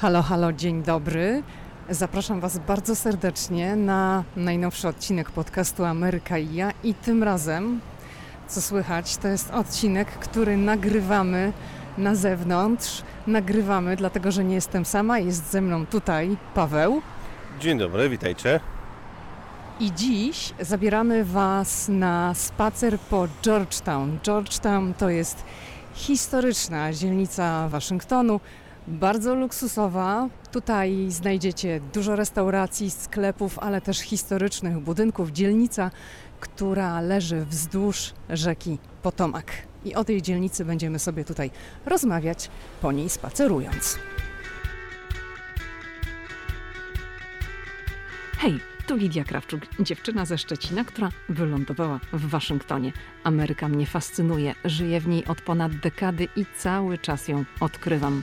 Halo, halo, dzień dobry. Zapraszam Was bardzo serdecznie na najnowszy odcinek podcastu Ameryka i ja. I tym razem, co słychać, to jest odcinek, który nagrywamy na zewnątrz. Nagrywamy, dlatego że nie jestem sama, jest ze mną tutaj Paweł. Dzień dobry, witajcie. I dziś zabieramy Was na spacer po Georgetown. Georgetown to jest historyczna dzielnica Waszyngtonu, bardzo luksusowa. Tutaj znajdziecie dużo restauracji, sklepów, ale też historycznych budynków. Dzielnica, która leży wzdłuż rzeki Potomac. I o tej dzielnicy będziemy sobie tutaj rozmawiać, po niej spacerując. Hej, tu Lidia Krawczuk, dziewczyna ze Szczecina, która wylądowała w Waszyngtonie. Ameryka mnie fascynuje, żyję w niej od ponad dekady i cały czas ją odkrywam.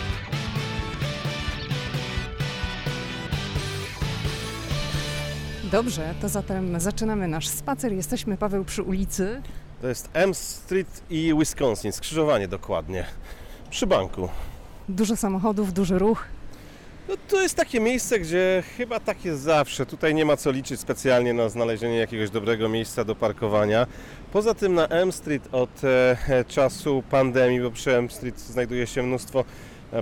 Dobrze, to zatem zaczynamy nasz spacer. Jesteśmy, Paweł, przy ulicy. To jest M Street i Wisconsin, skrzyżowanie dokładnie, przy banku. Dużo samochodów, duży ruch. No to jest takie miejsce, gdzie chyba tak jest zawsze. Tutaj nie ma co liczyć specjalnie na znalezienie jakiegoś dobrego miejsca do parkowania. Poza tym na M Street od e, czasu pandemii, bo przy M Street znajduje się mnóstwo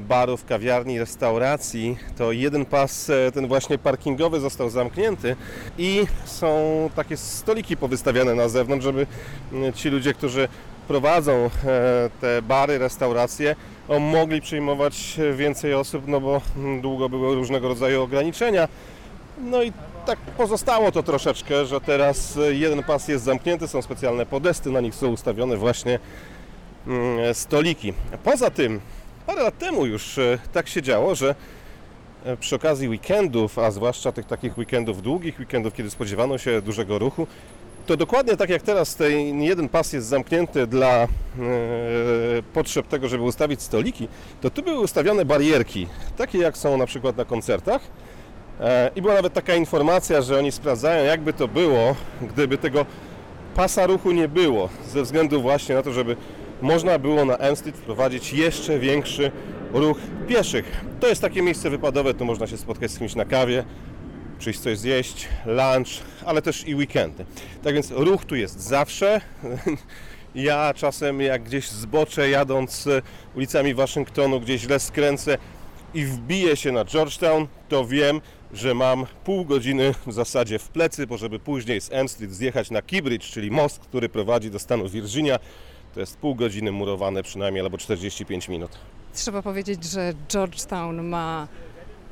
barów, kawiarni, restauracji, to jeden pas, e, ten właśnie parkingowy został zamknięty i są takie stoliki powystawiane na zewnątrz, żeby ci ludzie, którzy prowadzą e, te bary, restauracje, mogli przyjmować więcej osób, no bo długo były różnego rodzaju ograniczenia. No i tak pozostało to troszeczkę, że teraz jeden pas jest zamknięty, są specjalne podesty, na nich są ustawione właśnie stoliki. Poza tym Parę lat temu już e, tak się działo, że e, przy okazji weekendów, a zwłaszcza tych takich weekendów długich, weekendów, kiedy spodziewano się dużego ruchu, to dokładnie tak jak teraz ten jeden pas jest zamknięty dla e, potrzeb tego, żeby ustawić stoliki, to tu były ustawione barierki, takie jak są na przykład na koncertach. E, I była nawet taka informacja, że oni sprawdzają, jakby to było, gdyby tego pasa ruchu nie było, ze względu właśnie na to, żeby można było na Street wprowadzić jeszcze większy ruch pieszych. To jest takie miejsce wypadowe, tu można się spotkać z kimś na kawie, przyjść coś zjeść, lunch, ale też i weekendy. Tak więc ruch tu jest zawsze. Ja czasem jak gdzieś zboczę jadąc ulicami Waszyngtonu, gdzieś źle skręcę i wbiję się na Georgetown, to wiem, że mam pół godziny w zasadzie w plecy, bo żeby później z M Street zjechać na Keybridge, czyli most, który prowadzi do stanu Virginia, to jest pół godziny murowane przynajmniej, albo 45 minut. Trzeba powiedzieć, że Georgetown ma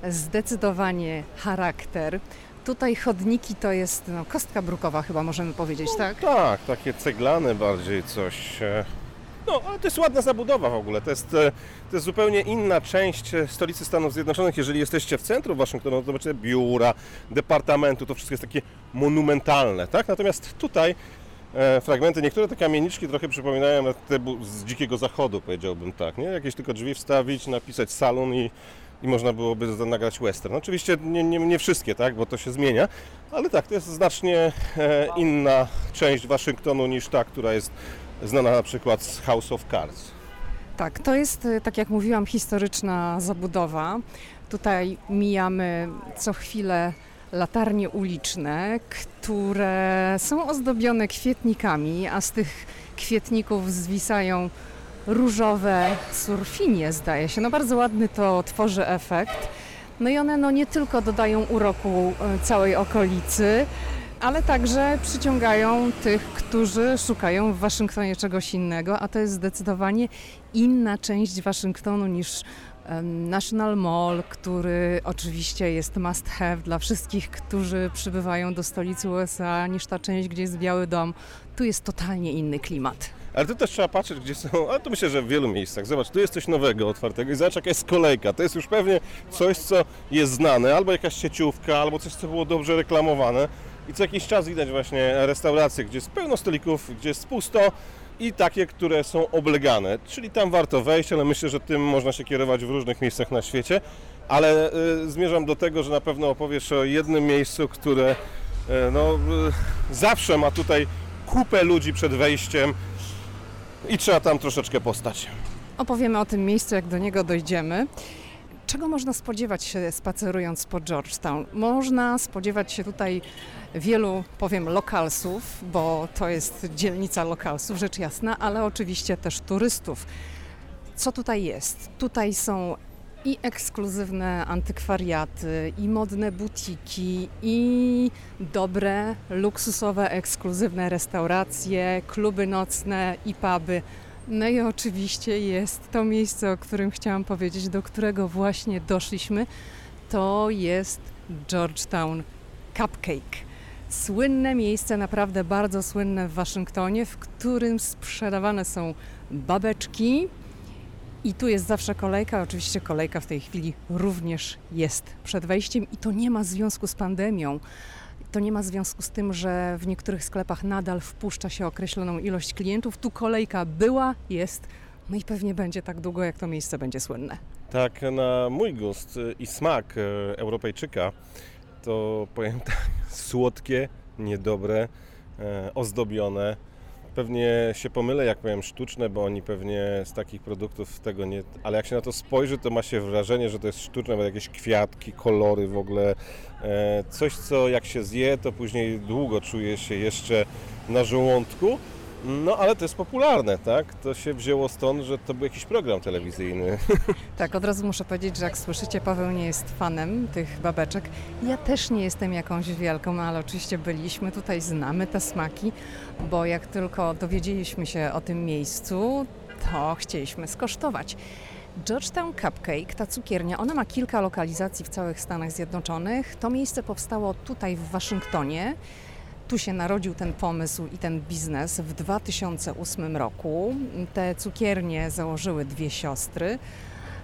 zdecydowanie charakter. Tutaj chodniki to jest no, kostka brukowa chyba możemy powiedzieć, no, tak? Tak, takie ceglane bardziej coś. No, ale to jest ładna zabudowa w ogóle. To jest, e, to jest zupełnie inna część e, stolicy Stanów Zjednoczonych. Jeżeli jesteście w centrum Waszyngtonu, to zobaczycie biura, departamentu, to wszystko jest takie monumentalne, tak? Natomiast tutaj E, fragmenty. Niektóre te kamieniczki trochę przypominają te z dzikiego zachodu, powiedziałbym tak. Nie? Jakieś tylko drzwi wstawić, napisać salon i, i można byłoby nagrać western. Oczywiście nie, nie, nie, wszystkie, tak, bo to się zmienia, ale tak, to jest znacznie inna część Waszyngtonu niż ta, która jest znana na przykład z House of Cards. Tak, to jest, e, tak jak mówiłam, historyczna zabudowa. Tutaj mijamy co chwilę latarnie uliczne, które są ozdobione kwietnikami, a z tych kwietników zwisają różowe surfinie, zdaje się. No bardzo ładny to tworzy efekt. No i one no nie tylko dodają uroku e, całej okolicy, ale także przyciągają tych, którzy szukają w Waszyngtonie czegoś innego, a to jest zdecydowanie inna część Waszyngtonu niż National Mall, który oczywiście jest must have dla wszystkich, którzy przybywają do stolicy USA, niż ta część, gdzie jest Biały Dom. Tu jest totalnie inny klimat. Ale tu też trzeba patrzeć, gdzie są, ale to myślę, że w wielu miejscach. Zobacz, tu jest coś nowego, otwartego i zobacz, jaka jest kolejka. To jest już pewnie coś, co jest znane, albo jakaś sieciówka, albo coś, co było dobrze reklamowane. I co jakiś czas widać właśnie restauracje, gdzie jest pełno stolików, gdzie jest pusto i takie, które są oblegane, czyli tam warto wejść, ale myślę, że tym można się kierować w różnych miejscach na świecie, ale y, zmierzam do tego, że na pewno opowiesz o jednym miejscu, które y, no, y, zawsze ma tutaj kupę ludzi przed wejściem i trzeba tam troszeczkę postać. Opowiemy o tym miejscu, jak do niego dojdziemy. Czego można spodziewać się spacerując po Georgetown? Można spodziewać się tutaj wielu, powiem, lokalsów, bo to jest dzielnica lokalsów, rzecz jasna, ale oczywiście też turystów. Co tutaj jest? Tutaj są i ekskluzywne antykwariaty, i modne butiki, i dobre, luksusowe, ekskluzywne restauracje, kluby nocne i puby. No i oczywiście jest to miejsce, o którym chciałam powiedzieć, do którego właśnie doszliśmy. To jest Georgetown Cupcake. Słynne miejsce, naprawdę bardzo słynne w Waszyngtonie, w którym sprzedawane są babeczki. I tu jest zawsze kolejka. Oczywiście kolejka w tej chwili również jest przed wejściem, i to nie ma związku z pandemią. To nie ma związku z tym, że w niektórych sklepach nadal wpuszcza się określoną ilość klientów. Tu kolejka była, jest, no i pewnie będzie tak długo, jak to miejsce będzie słynne. Tak, na mój gust i smak e, Europejczyka to powiem tak, słodkie, niedobre, e, ozdobione. Pewnie się pomylę, jak powiem sztuczne, bo oni pewnie z takich produktów tego nie. Ale jak się na to spojrzy, to ma się wrażenie, że to jest sztuczne, bo jakieś kwiatki, kolory w ogóle. E, coś, co jak się zje, to później długo czuje się jeszcze na żołądku. No ale to jest popularne, tak? To się wzięło stąd, że to był jakiś program telewizyjny. Tak, od razu muszę powiedzieć, że jak słyszycie, Paweł nie jest fanem tych babeczek. Ja też nie jestem jakąś wielką, ale oczywiście byliśmy tutaj, znamy te smaki, bo jak tylko dowiedzieliśmy się o tym miejscu, to chcieliśmy skosztować. Georgetown Cupcake, ta cukiernia, ona ma kilka lokalizacji w całych Stanach Zjednoczonych. To miejsce powstało tutaj w Waszyngtonie. Tu się narodził ten pomysł i ten biznes w 2008 roku. Te cukiernie założyły dwie siostry.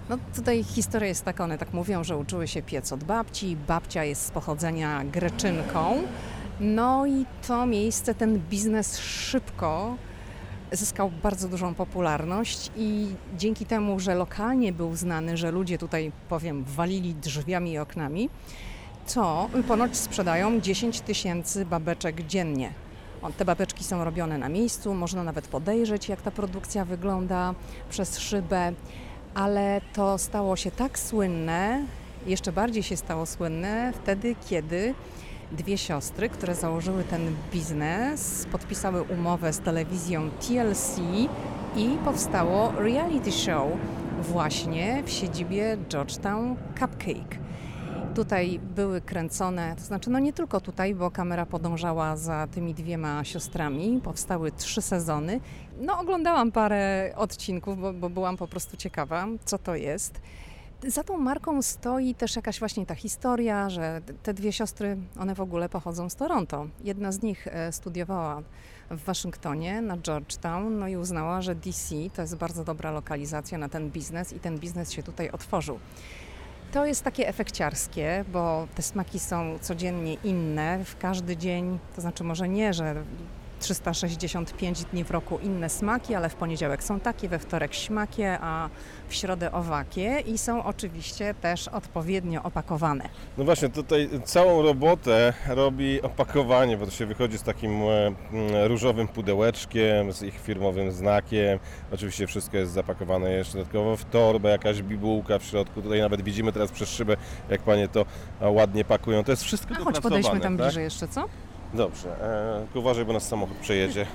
No tutaj historia jest taka, one tak mówią, że uczyły się piec od babci. Babcia jest z pochodzenia greczynką. No i to miejsce, ten biznes szybko zyskał bardzo dużą popularność i dzięki temu, że lokalnie był znany, że ludzie tutaj, powiem, walili drzwiami i oknami, co ponoć sprzedają 10 tysięcy babeczek dziennie. Te babeczki są robione na miejscu, można nawet podejrzeć, jak ta produkcja wygląda przez szybę, ale to stało się tak słynne, jeszcze bardziej się stało słynne wtedy, kiedy dwie siostry, które założyły ten biznes, podpisały umowę z telewizją TLC i powstało reality show właśnie w siedzibie Georgetown Cupcake. Tutaj były kręcone, to znaczy no nie tylko tutaj, bo kamera podążała za tymi dwiema siostrami. Powstały trzy sezony. No oglądałam parę odcinków, bo, bo byłam po prostu ciekawa, co to jest. Za tą marką stoi też jakaś właśnie ta historia, że te dwie siostry, one w ogóle pochodzą z Toronto. Jedna z nich e, studiowała w Waszyngtonie na Georgetown, no i uznała, że DC to jest bardzo dobra lokalizacja na ten biznes i ten biznes się tutaj otworzył. To jest takie efekciarskie, bo te smaki są codziennie inne, w każdy dzień, to znaczy może nie, że 365 dni w roku inne smaki, ale w poniedziałek są takie, we wtorek śmakie, a w środę owakie i są oczywiście też odpowiednio opakowane. No właśnie, tutaj całą robotę robi opakowanie, bo to się wychodzi z takim e, mm, różowym pudełeczkiem, z ich firmowym znakiem. Oczywiście wszystko jest zapakowane jeszcze dodatkowo w torbę, jakaś bibułka w środku. Tutaj nawet widzimy teraz przez szybę, jak panie to ładnie pakują. To jest wszystko A choć podejdźmy tam tak? bliżej jeszcze, co? Dobrze, e, uważaj, bo nas samochód przejedzie.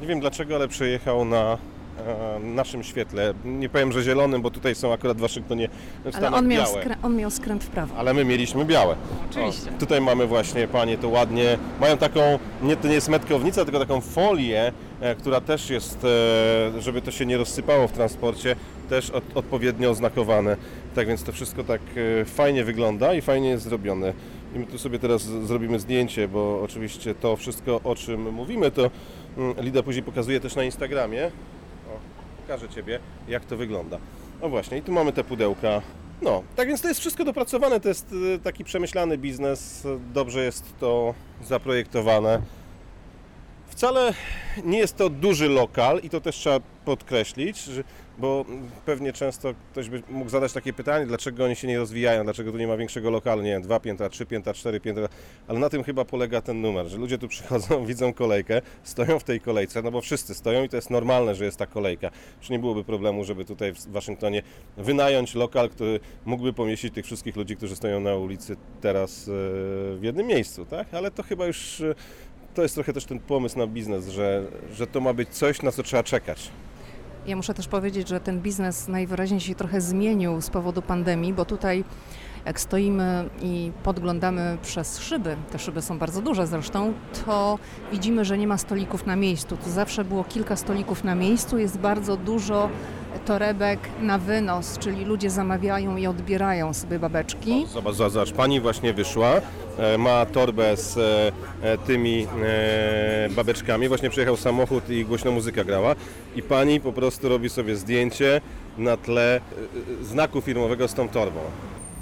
Nie wiem dlaczego, ale przejechał na e, naszym świetle. Nie powiem, że zielonym, bo tutaj są akurat w Waszyngtonie w Ale on miał, skrę- on miał skręt w prawo. Ale my mieliśmy białe. Oczywiście. O, tutaj mamy właśnie, panie, to ładnie. Mają taką, nie, to nie jest metkownica, tylko taką folię, e, która też jest, e, żeby to się nie rozsypało w transporcie, też od, odpowiednio oznakowane. Tak więc to wszystko tak e, fajnie wygląda i fajnie jest zrobione. I my tu sobie teraz zrobimy zdjęcie, bo oczywiście to wszystko, o czym mówimy, to mm, Lida później pokazuje też na Instagramie. O, pokażę Ciebie, jak to wygląda. O właśnie, i tu mamy te pudełka No, tak więc to jest wszystko dopracowane, to jest y, taki przemyślany biznes, dobrze jest to zaprojektowane. Wcale nie jest to duży lokal i to też trzeba podkreślić, bo pewnie często ktoś by mógł zadać takie pytanie, dlaczego oni się nie rozwijają, dlaczego tu nie ma większego lokalu, nie wiem, dwa piętra, trzy piętra, cztery piętra, ale na tym chyba polega ten numer, że ludzie tu przychodzą, widzą kolejkę, stoją w tej kolejce, no bo wszyscy stoją i to jest normalne, że jest ta kolejka. Już nie byłoby problemu, żeby tutaj w Waszyngtonie wynająć lokal, który mógłby pomieścić tych wszystkich ludzi, którzy stoją na ulicy teraz e, w jednym miejscu, tak? Ale to chyba już e, to jest trochę też ten pomysł na biznes, że, że to ma być coś, na co trzeba czekać. Ja muszę też powiedzieć, że ten biznes najwyraźniej się trochę zmienił z powodu pandemii, bo tutaj jak stoimy i podglądamy przez szyby, te szyby są bardzo duże zresztą, to widzimy, że nie ma stolików na miejscu. Tu zawsze było kilka stolików na miejscu, jest bardzo dużo torebek na wynos, czyli ludzie zamawiają i odbierają sobie babeczki. Zobacz, zobacz, pani właśnie wyszła, e, ma torbę z e, e, tymi babeczkami, właśnie przyjechał samochód i głośno muzyka grała i pani po prostu robi sobie zdjęcie na tle znaku firmowego z tą torbą.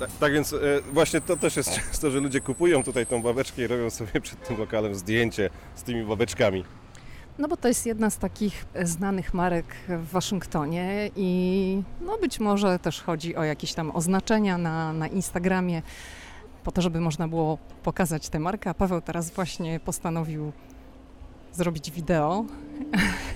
Tak, tak, więc właśnie to też jest często, że ludzie kupują tutaj tą babeczkę i robią sobie przed tym lokalem zdjęcie z tymi babeczkami. No bo to jest jedna z takich znanych marek w Waszyngtonie i no być może też chodzi o jakieś tam oznaczenia na, na Instagramie, po to, żeby można było pokazać tę markę. A Paweł teraz właśnie postanowił zrobić wideo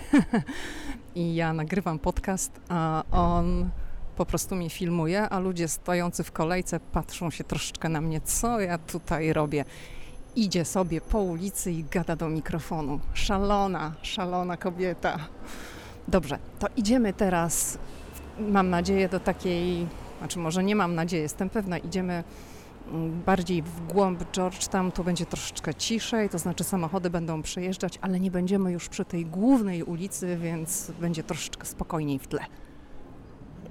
i ja nagrywam podcast, a on po prostu mnie filmuje, a ludzie stojący w kolejce patrzą się troszeczkę na mnie, co ja tutaj robię idzie sobie po ulicy i gada do mikrofonu. Szalona, szalona kobieta. Dobrze, to idziemy teraz, mam nadzieję, do takiej, znaczy może nie mam nadzieję, jestem pewna, idziemy mm, bardziej w głąb Georgetown, tu będzie troszeczkę ciszej, to znaczy samochody będą przejeżdżać, ale nie będziemy już przy tej głównej ulicy, więc będzie troszeczkę spokojniej w tle.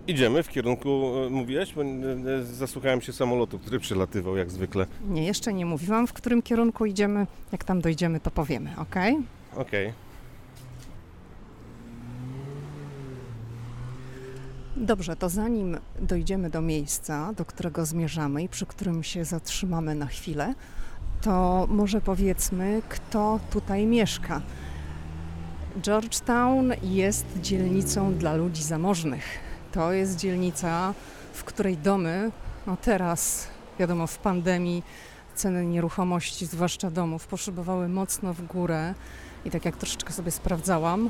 Idziemy w kierunku, e, mówiłeś? Bo e, e, zasłuchałem się samolotu, który przylatywał jak zwykle. Nie, jeszcze nie mówiłam, w którym kierunku idziemy. Jak tam dojdziemy, to powiemy, ok? Ok. Dobrze, to zanim dojdziemy do miejsca, do którego zmierzamy i przy którym się zatrzymamy na chwilę, to może powiedzmy, kto tutaj mieszka. Georgetown jest dzielnicą dla ludzi zamożnych to jest dzielnica, w której domy, no teraz wiadomo w pandemii ceny nieruchomości, zwłaszcza domów, poszybowały mocno w górę i tak jak troszeczkę sobie sprawdzałam,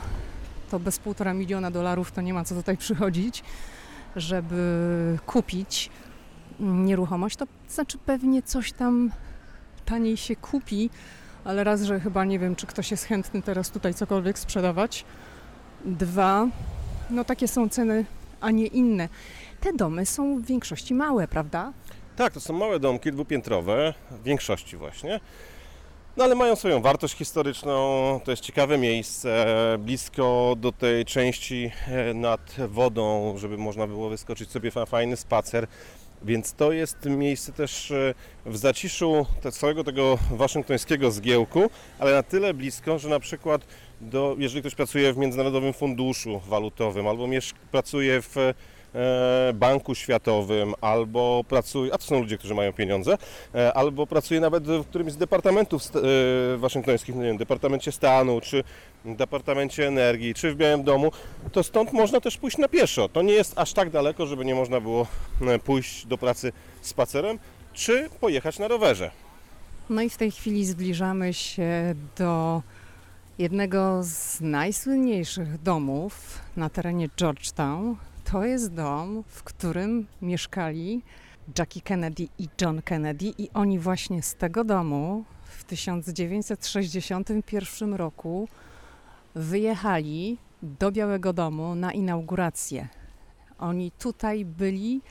to bez półtora miliona dolarów to nie ma co tutaj przychodzić, żeby kupić nieruchomość, to znaczy pewnie coś tam taniej się kupi, ale raz, że chyba nie wiem, czy ktoś jest chętny teraz tutaj cokolwiek sprzedawać. Dwa, no takie są ceny a nie inne. Te domy są w większości małe, prawda? Tak, to są małe domki dwupiętrowe, w większości właśnie. No ale mają swoją wartość historyczną, to jest ciekawe miejsce, blisko do tej części e, nad wodą, żeby można było wyskoczyć sobie na fajny spacer. Więc to jest miejsce też e, w zaciszu całego tego waszyngtońskiego zgiełku, ale na tyle blisko, że na przykład do, jeżeli ktoś pracuje w Międzynarodowym Funduszu Walutowym albo pracuje w e, Banku Światowym, albo pracuje, a to są ludzie, którzy mają pieniądze, e, albo pracuje nawet w którymś z departamentów e, waszyngtońskich, nie wiem, Departamencie Stanu, czy Departamencie Energii, czy w Białym Domu, to stąd można też pójść na pieszo. To nie jest aż tak daleko, żeby nie można było pójść do pracy spacerem, czy pojechać na rowerze. No i w tej chwili zbliżamy się do jednego z najsłynniejszych domów na terenie Georgetown. To jest dom, w którym mieszkali Jackie Kennedy i John Kennedy, i oni właśnie z tego domu w 1961 roku wyjechali do Białego Domu na inaugurację. Oni tutaj byli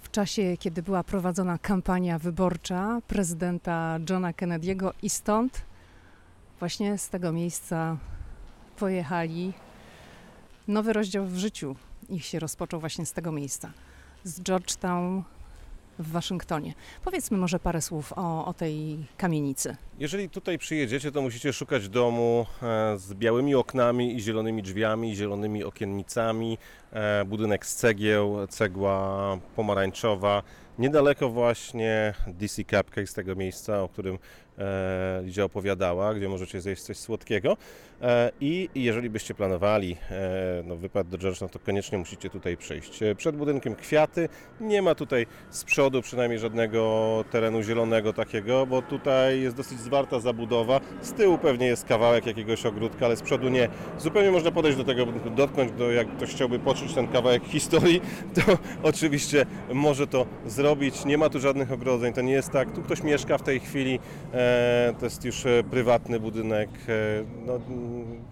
w czasie, kiedy była prowadzona kampania wyborcza prezydenta Johna Kennedy'ego i stąd właśnie z tego miejsca pojechali. Nowy rozdział w życiu ich się rozpoczął właśnie z tego miejsca. Z Georgetown w Waszyngtonie. Powiedzmy może parę słów o, o tej kamienicy. Jeżeli tutaj przyjedziecie, to musicie szukać domu e, z białymi oknami i zielonymi drzwiami, zielonymi okiennicami, e, budynek z cegieł, cegła pomarańczowa, niedaleko właśnie DC Cupcake z tego miejsca, o którym e, Lidia opowiadała, gdzie możecie zjeść coś słodkiego. E, I jeżeli byście planowali e, no, wypad do George, no to koniecznie musicie tutaj przyjść. E, przed budynkiem kwiaty, nie ma tutaj z przodu przynajmniej żadnego terenu zielonego takiego, bo tutaj jest dosyć zwarta zabudowa. Z tyłu pewnie jest kawałek jakiegoś ogródka, ale z przodu nie. Zupełnie można podejść do tego, dotknąć, do, jak ktoś chciałby poczuć ten kawałek historii, to oczywiście może to zrobić. Nie ma tu żadnych ogrodzeń, to nie jest tak. Tu ktoś mieszka w tej chwili, e, to jest już e, prywatny budynek. E, no,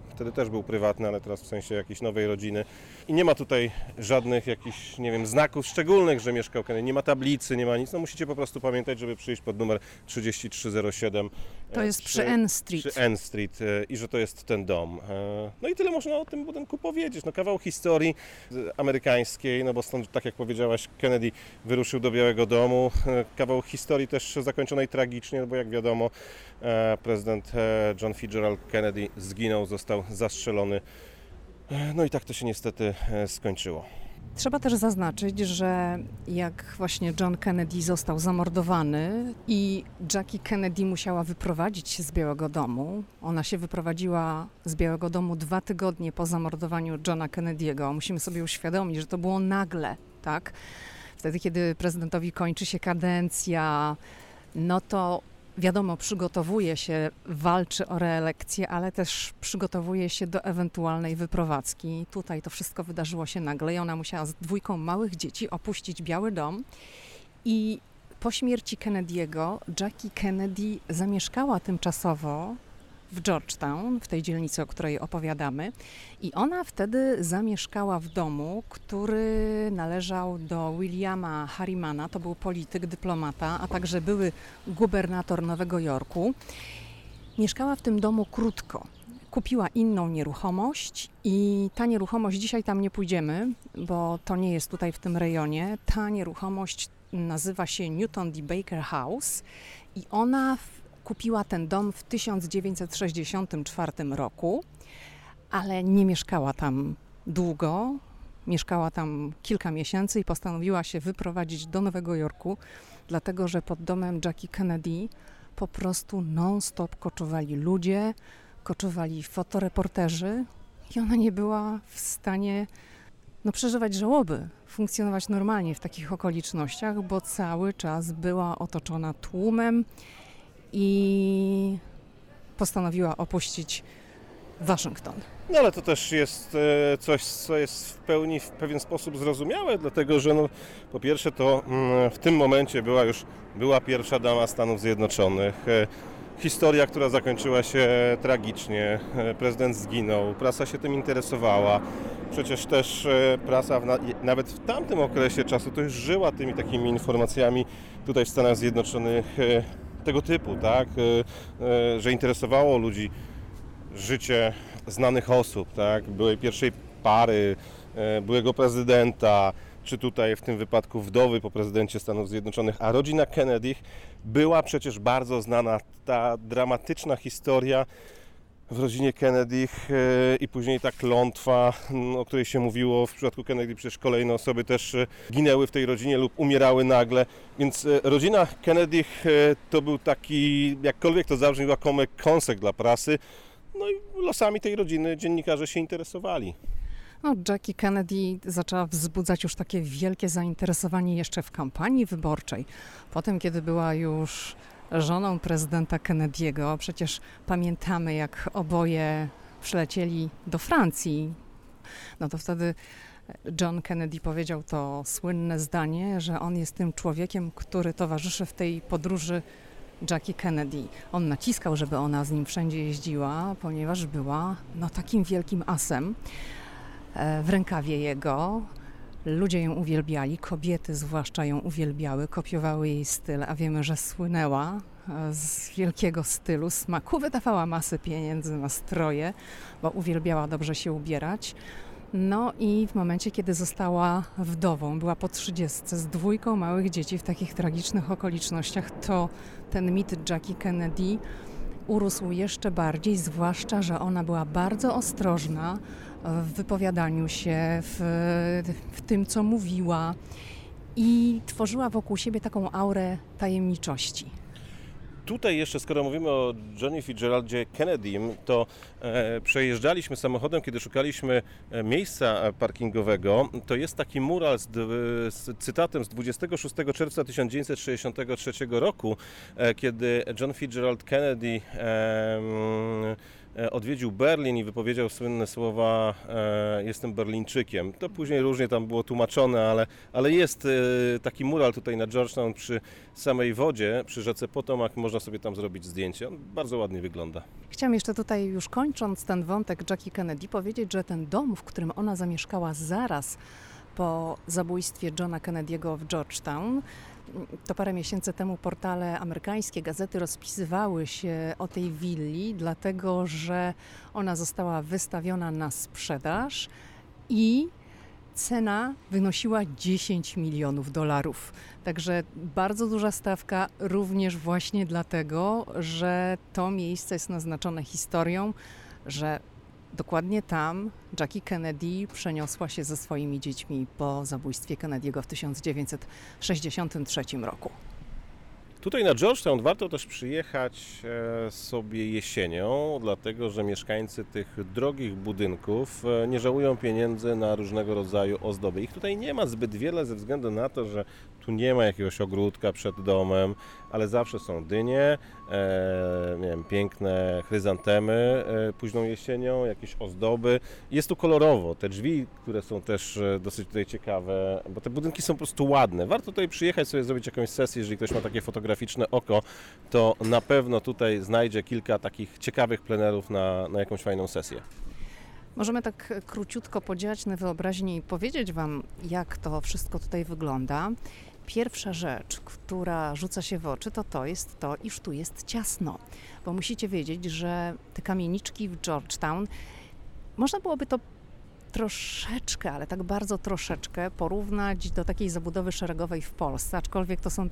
wtedy też był prywatny, ale teraz w sensie jakiejś nowej rodziny. I nie ma tutaj żadnych jakichś, nie wiem, znaków szczególnych, że mieszkał Kennedy. Nie ma tablicy, nie ma nic. No musicie po prostu pamiętać, żeby przyjść pod numer 3307. To jest przy, przy N Street. Przy N Street e, i że to jest ten dom. E, no i tyle można o tym budynku powiedzieć. No kawał historii amerykańskiej, no bo stąd, tak jak powiedziałaś, Kennedy wyruszył do Białego Domu. E, kawał historii też zakończonej tragicznie, no bo jak wiadomo, prezydent John Fitzgerald Kennedy zginął, został zastrzelony. No i tak to się niestety skończyło. Trzeba też zaznaczyć, że jak właśnie John Kennedy został zamordowany i Jackie Kennedy musiała wyprowadzić się z Białego Domu, ona się wyprowadziła z Białego Domu dwa tygodnie po zamordowaniu Johna Kennedy'ego. Musimy sobie uświadomić, że to było nagle, tak? Wtedy, kiedy prezydentowi kończy się kadencja, no to wiadomo, przygotowuje się, walczy o reelekcję, ale też przygotowuje się do ewentualnej wyprowadzki. Tutaj to wszystko wydarzyło się nagle i ona musiała z dwójką małych dzieci opuścić Biały Dom i po śmierci Kennedy'ego Jackie Kennedy zamieszkała tymczasowo w Georgetown, w tej dzielnicy, o której opowiadamy. I ona wtedy zamieszkała w domu, który należał do Williama Harrimana, to był polityk, dyplomata, a także były gubernator Nowego Jorku. Mieszkała w tym domu krótko. Kupiła inną nieruchomość i ta nieruchomość, dzisiaj tam nie pójdziemy, bo to nie jest tutaj w tym rejonie. Ta nieruchomość nazywa się Newton D. Baker House i ona Kupiła ten dom w 1964 roku, ale nie mieszkała tam długo. Mieszkała tam kilka miesięcy i postanowiła się wyprowadzić do Nowego Jorku, dlatego że pod domem Jackie Kennedy po prostu non-stop koczowali ludzie, koczowali fotoreporterzy i ona nie była w stanie no, przeżywać żałoby, funkcjonować normalnie w takich okolicznościach, bo cały czas była otoczona tłumem i postanowiła opuścić Waszyngton. No ale to też jest e, coś, co jest w pełni, w pewien sposób zrozumiałe, dlatego że no, po pierwsze to mm, w tym momencie była już była pierwsza dama Stanów Zjednoczonych. E, historia, która zakończyła się tragicznie. E, prezydent zginął, prasa się tym interesowała. Przecież też prasa w, nawet w tamtym okresie czasu to już żyła tymi takimi informacjami tutaj w Stanach Zjednoczonych tego typu, tak, e, e, że interesowało ludzi życie znanych osób, tak, byłej pierwszej pary, e, byłego prezydenta, czy tutaj w tym wypadku wdowy po prezydencie Stanów Zjednoczonych, a rodzina Kennedy była przecież bardzo znana. Ta dramatyczna historia w rodzinie Kennedy e, i później ta klątwa, o której się mówiło w przypadku Kennedy, przecież kolejne osoby też e, ginęły w tej rodzinie lub umierały nagle, więc e, rodzina Kennedy to był taki, jakkolwiek to zabrzmi, łakomy kąsek dla prasy, no i losami tej rodziny dziennikarze się interesowali. No, Jackie Kennedy zaczęła wzbudzać już takie wielkie zainteresowanie jeszcze w kampanii wyborczej. Potem, kiedy była już żoną prezydenta Kennedy'ego. Przecież pamiętamy, jak oboje przylecieli do Francji. No to wtedy John Kennedy powiedział to słynne zdanie, że on jest tym człowiekiem, który towarzyszy w tej podróży Jackie Kennedy. On naciskał, żeby ona z nim wszędzie jeździła, ponieważ była no, takim wielkim asem e, w rękawie jego. Ludzie ją uwielbiali, kobiety zwłaszcza ją uwielbiały, kopiowały jej styl, a wiemy, że słynęła e, z wielkiego stylu, smaku, wydawała masę pieniędzy na stroje, bo uwielbiała dobrze się ubierać. No i w momencie, kiedy została wdową, była po trzydziestce z dwójką małych dzieci w takich tragicznych okolicznościach, to ten mit Jackie Kennedy urósł jeszcze bardziej, zwłaszcza, że ona była bardzo ostrożna w wypowiadaniu się, w, w tym, co mówiła i tworzyła wokół siebie taką aurę tajemniczości. Tutaj jeszcze, skoro mówimy o Johnny Fitzgeraldzie Kennedym, to e, przejeżdżaliśmy samochodem, kiedy szukaliśmy e, miejsca parkingowego. To jest taki mural z, z, cytatem z 26 czerwca 1963 roku, e, kiedy John Fitzgerald Kennedy e, odwiedził Berlin i wypowiedział słynne słowa e, jestem Berlińczykiem. To później różnie tam było tłumaczone, ale, ale jest e, taki mural tutaj na Georgetown przy samej wodzie, przy rzece Potomac, można sobie tam zrobić zdjęcie. On bardzo ładnie wygląda. Chciałam jeszcze tutaj już kończąc ten wątek Jackie Kennedy powiedzieć, że ten dom, w którym ona zamieszkała zaraz po zabójstwie Johna Kennedy'ego w Georgetown, to parę miesięcy temu portale amerykańskie, gazety rozpisywały się o tej willi, dlatego że ona została wystawiona na sprzedaż i cena wynosiła 10 milionów dolarów. Także bardzo duża stawka, również właśnie dlatego, że to miejsce jest naznaczone historią, że Dokładnie tam Jackie Kennedy przeniosła się ze swoimi dziećmi po zabójstwie Kennedy'ego w 1963 roku. Tutaj na Georgetown warto też przyjechać e, sobie jesienią, dlatego że mieszkańcy tych drogich budynków e, nie żałują pieniędzy na różnego rodzaju ozdoby. Ich tutaj nie ma zbyt wiele ze względu na to, że tu nie ma jakiegoś ogródka przed domem, ale zawsze są dynie, e, nie wiem, piękne chryzantemy e, późną jesienią, jakieś ozdoby. Jest tu kolorowo. Te drzwi, które są też e, dosyć tutaj ciekawe, bo te budynki są po prostu ładne. Warto tutaj przyjechać sobie zrobić jakąś sesję, jeżeli ktoś ma takie fotograficzne oko, to na pewno tutaj znajdzie kilka takich ciekawych plenerów na, na jakąś fajną sesję. Możemy tak króciutko podzielać na wyobraźnię i powiedzieć Wam, jak to wszystko tutaj wygląda. Pierwsza rzecz, która rzuca się w oczy, to to jest to, iż tu jest ciasno. Bo musicie wiedzieć, że te kamieniczki w Georgetown, można byłoby to troszeczkę, ale tak bardzo troszeczkę porównać do takiej zabudowy szeregowej w Polsce, aczkolwiek to są e,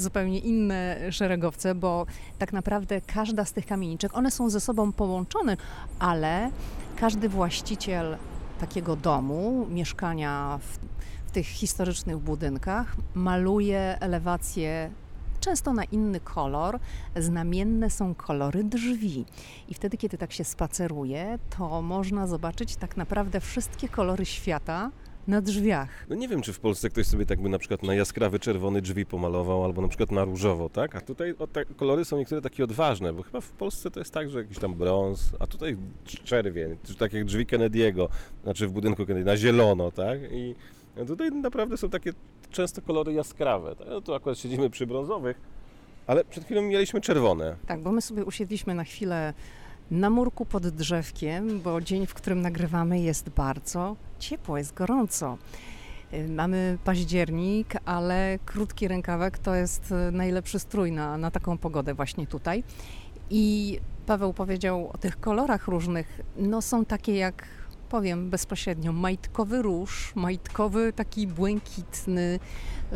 zupełnie inne szeregowce, bo tak naprawdę każda z tych kamieniczek, one są ze sobą połączone, ale każdy właściciel takiego domu, mieszkania w, w tych historycznych budynkach, maluje elewację często na inny kolor. Znamienne są kolory drzwi. I wtedy, kiedy tak się spaceruje, to można zobaczyć tak naprawdę wszystkie kolory świata na drzwiach. No nie wiem, czy w Polsce ktoś sobie tak by na przykład na jaskrawy czerwony drzwi pomalował, albo na przykład na różowo, tak? A tutaj o, te kolory są niektóre takie odważne, bo chyba w Polsce to jest tak, że jakiś tam brąz, a tutaj czerwień, tak jak drzwi Kennedy'ego, znaczy w budynku Kennedy, na zielono, tak? I tutaj naprawdę są takie często kolory jaskrawe. Tak? No tu akurat siedzimy przy brązowych, ale przed chwilą mieliśmy czerwone. Tak, bo my sobie usiedliśmy na chwilę na murku pod drzewkiem, bo dzień, w którym nagrywamy jest bardzo ciepło, jest gorąco. Y, mamy październik, ale krótki rękawek to jest y, najlepszy strój na, na taką pogodę właśnie tutaj. I Paweł powiedział o tych kolorach różnych. No są takie jak powiem bezpośrednio, majtkowy róż, majtkowy taki błękitny,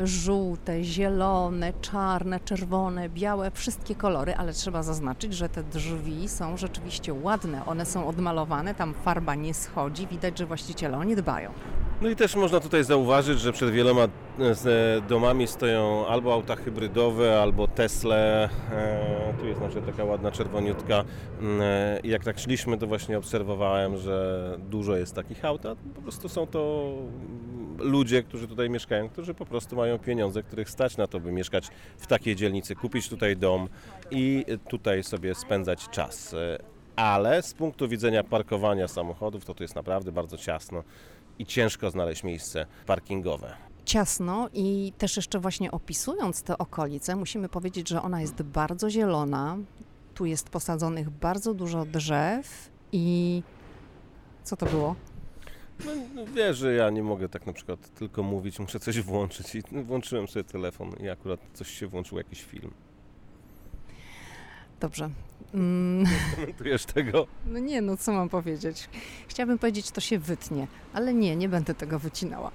żółte, zielone, czarne, czerwone, białe, wszystkie kolory, ale trzeba zaznaczyć, że te drzwi są rzeczywiście ładne. One są odmalowane, tam farba nie schodzi, widać, że właściciele o nie dbają. No i też można tutaj zauważyć, że przed wieloma e, domami stoją albo auta hybrydowe, albo Tesle. E, tu jest znaczy taka ładna czerwoniutka. Mm, e, I jak tak szliśmy, to właśnie obserwowałem, że dużo jest takich aut. Po prostu są to ludzie, którzy tutaj mieszkają, którzy po prostu mają pieniądze, których stać na to, by mieszkać w takiej dzielnicy, kupić tutaj dom i tutaj sobie spędzać czas. Ale z punktu widzenia parkowania samochodów, to tu jest naprawdę bardzo ciasno i ciężko znaleźć miejsce parkingowe ciasno i też jeszcze właśnie opisując te okolice, musimy powiedzieć, że ona jest bardzo zielona. Tu jest posadzonych bardzo dużo drzew i co to było? No, wiesz, że ja nie mogę tak na przykład tylko mówić, muszę coś włączyć i włączyłem sobie telefon i akurat coś się włączył, jakiś film. Dobrze. Mm. Komentujesz tego? No nie, no co mam powiedzieć? Chciałabym powiedzieć, to się wytnie, ale nie, nie będę tego wycinała.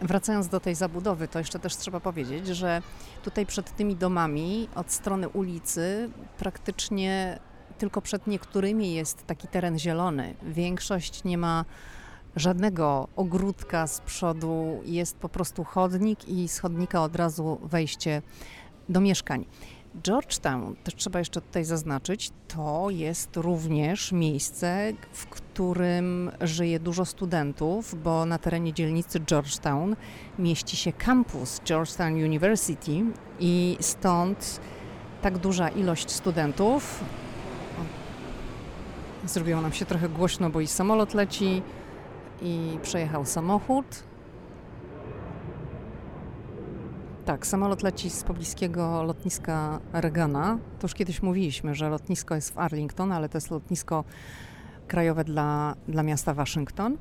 Wracając do tej zabudowy, to jeszcze też trzeba powiedzieć, że tutaj przed tymi domami od strony ulicy praktycznie tylko przed niektórymi jest taki teren zielony. Większość nie ma żadnego ogródka z przodu, jest po prostu chodnik i z chodnika od razu wejście do mieszkań. Georgetown, też trzeba jeszcze tutaj zaznaczyć, to jest również miejsce, w którym żyje dużo studentów, bo na terenie dzielnicy Georgetown mieści się kampus Georgetown University i stąd tak duża ilość studentów. Zrobiło nam się trochę głośno, bo i samolot leci, i przejechał samochód. Tak, samolot leci z pobliskiego lotniska Regana. To już kiedyś mówiliśmy, że lotnisko jest w Arlington, ale to jest lotnisko krajowe dla, dla miasta Waszyngton.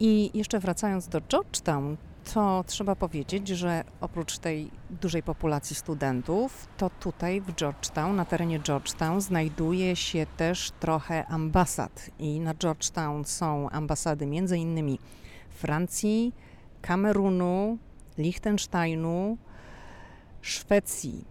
I jeszcze wracając do Georgetown, to trzeba powiedzieć, że oprócz tej dużej populacji studentów, to tutaj w Georgetown, na terenie Georgetown, znajduje się też trochę ambasad. I na Georgetown są ambasady między innymi Francji, Kamerunu, Liechtensteinu, Szwecji,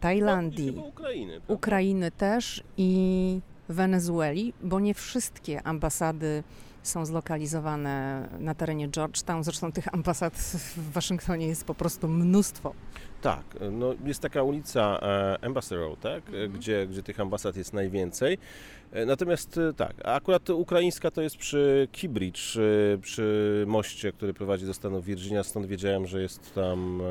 Tajlandii, no, Ukrainy, Ukrainy też i Wenezueli, bo nie wszystkie ambasady są zlokalizowane na terenie Georgetown. Zresztą tych ambasad w Waszyngtonie jest po prostu mnóstwo. Tak, no jest taka ulica e, Embassy Road, tak? Mhm. gdzie, gdzie tych ambasad jest najwięcej. E, natomiast e, tak, akurat ukraińska to jest przy Keybridge, przy moście, który prowadzi do stanu Virginia, stąd wiedziałem, że jest tam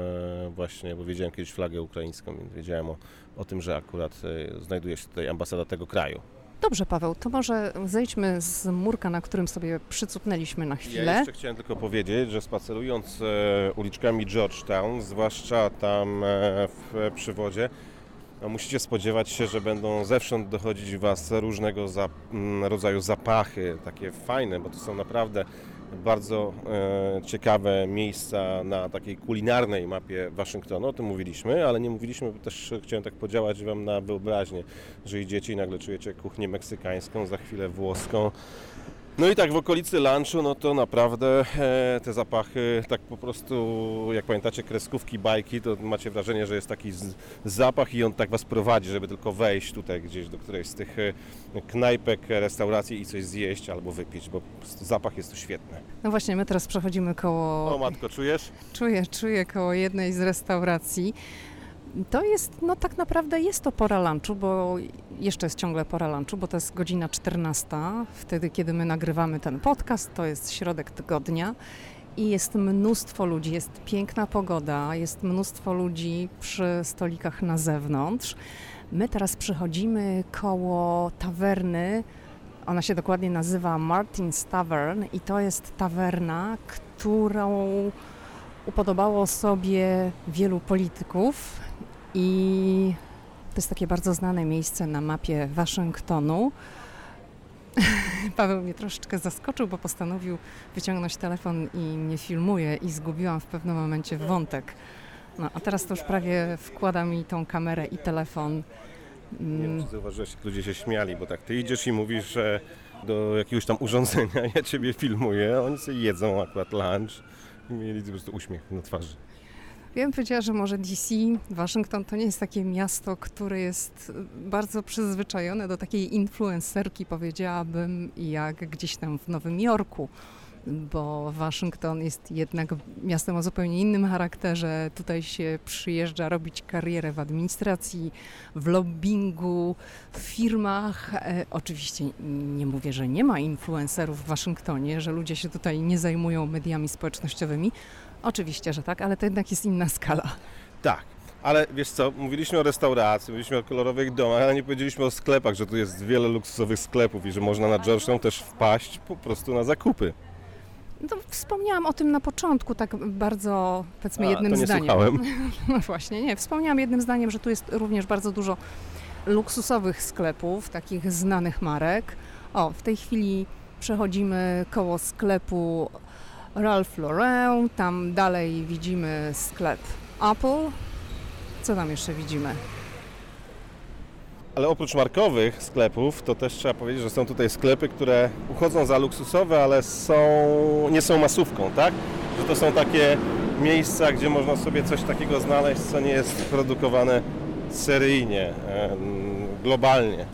właśnie, bo wiedziałem kiedyś flagę ukraińską, więc wiedziałem o, o tym, że akurat znajduje się tutaj ambasada tego kraju. Dobrze, Paweł, to może zejdźmy z murka, na którym sobie przycupnęliśmy na chwilę. Ja jeszcze chciałem tylko powiedzieć, że spacerując e, uliczkami Georgetown, zwłaszcza tam e, w przywodzie, no, musicie spodziewać się, że będą zewsząd dochodzić Was różnego za, rodzaju zapachy, takie fajne, bo to są naprawdę bardzo e, ciekawe miejsca na takiej kulinarnej mapie Waszyngtonu. O tym mówiliśmy, ale nie mówiliśmy, bo też chciałem tak podziałać Wam na wyobraźnię, że idziecie i nagle czujecie kuchnię meksykańską, za chwilę włoską, no i tak w okolicy lunchu, no to naprawdę e, te zapachy, tak po prostu, jak pamiętacie kreskówki, bajki, to macie wrażenie, że jest taki z, zapach i on tak Was prowadzi, żeby tylko wejść tutaj gdzieś do którejś z tych e, knajpek, restauracji i coś zjeść albo wypić, bo zapach jest tu świetny. No właśnie, my teraz przechodzimy koło... O matko, czujesz? Czuję, czuję koło jednej z restauracji. To jest, no tak naprawdę jest to pora lunchu, bo jeszcze jest ciągle pora lunchu, bo to jest godzina 14, wtedy kiedy my nagrywamy ten podcast, to jest środek tygodnia i jest mnóstwo ludzi, jest piękna pogoda, jest mnóstwo ludzi przy stolikach na zewnątrz. My teraz przychodzimy koło tawerny, ona się dokładnie nazywa Martin's Tavern i to jest tawerna, którą upodobało sobie wielu polityków i to jest takie bardzo znane miejsce na mapie Waszyngtonu. Paweł mnie troszeczkę zaskoczył, bo postanowił wyciągnąć telefon i mnie filmuje i zgubiłam w pewnym momencie wątek. No, a teraz to już prawie wkłada mi tą kamerę i telefon. Nie wiem, czy zauważyłeś, jak ludzie się śmiali, bo tak ty idziesz i mówisz, że do jakiegoś tam urządzenia ja ciebie filmuję, oni sobie jedzą akurat lunch i mieli po prostu uśmiech na twarzy. Ja bym powiedziała, że może DC, Waszyngton to nie jest takie miasto, które jest bardzo przyzwyczajone do takiej influencerki, powiedziałabym, jak gdzieś tam w Nowym Jorku bo Waszyngton jest jednak miastem o zupełnie innym charakterze. Tutaj się przyjeżdża robić karierę w administracji, w lobbingu, w firmach. E, oczywiście nie mówię, że nie ma influencerów w Waszyngtonie, że ludzie się tutaj nie zajmują mediami społecznościowymi, Oczywiście, że tak, ale to jednak jest inna skala. Tak. Ale wiesz co, mówiliśmy o restauracji, mówiliśmy o kolorowych domach, ale nie powiedzieliśmy o sklepach, że tu jest wiele luksusowych sklepów i że można na Georgetown też wpaść po prostu na zakupy. No, wspomniałam o tym na początku, tak bardzo, powiedzmy, A, jednym to nie zdaniem. Słuchałem. No właśnie, nie. Wspomniałam jednym zdaniem, że tu jest również bardzo dużo luksusowych sklepów, takich znanych marek. O, w tej chwili przechodzimy koło sklepu Ralph Lauren, tam dalej widzimy sklep Apple. Co tam jeszcze widzimy? Ale oprócz markowych sklepów, to też trzeba powiedzieć, że są tutaj sklepy, które uchodzą za luksusowe, ale są, nie są masówką, tak? Że to są takie miejsca, gdzie można sobie coś takiego znaleźć, co nie jest produkowane seryjnie, globalnie.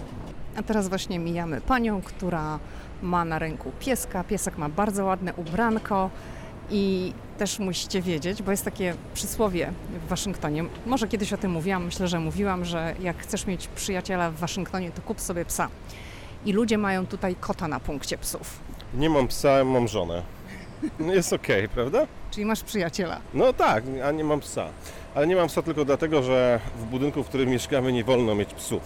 A teraz właśnie mijamy panią, która ma na ręku pieska. Piesek ma bardzo ładne ubranko i też musicie wiedzieć, bo jest takie przysłowie w Waszyngtonie. Może kiedyś o tym mówiłam, myślę, że mówiłam, że jak chcesz mieć przyjaciela w Waszyngtonie, to kup sobie psa. I ludzie mają tutaj kota na punkcie psów. Nie mam psa, mam żonę. No Jest okej, prawda? Czyli masz przyjaciela. No tak, a nie mam psa. Ale nie mam psa tylko dlatego, że w budynku, w którym mieszkamy, nie wolno mieć psów.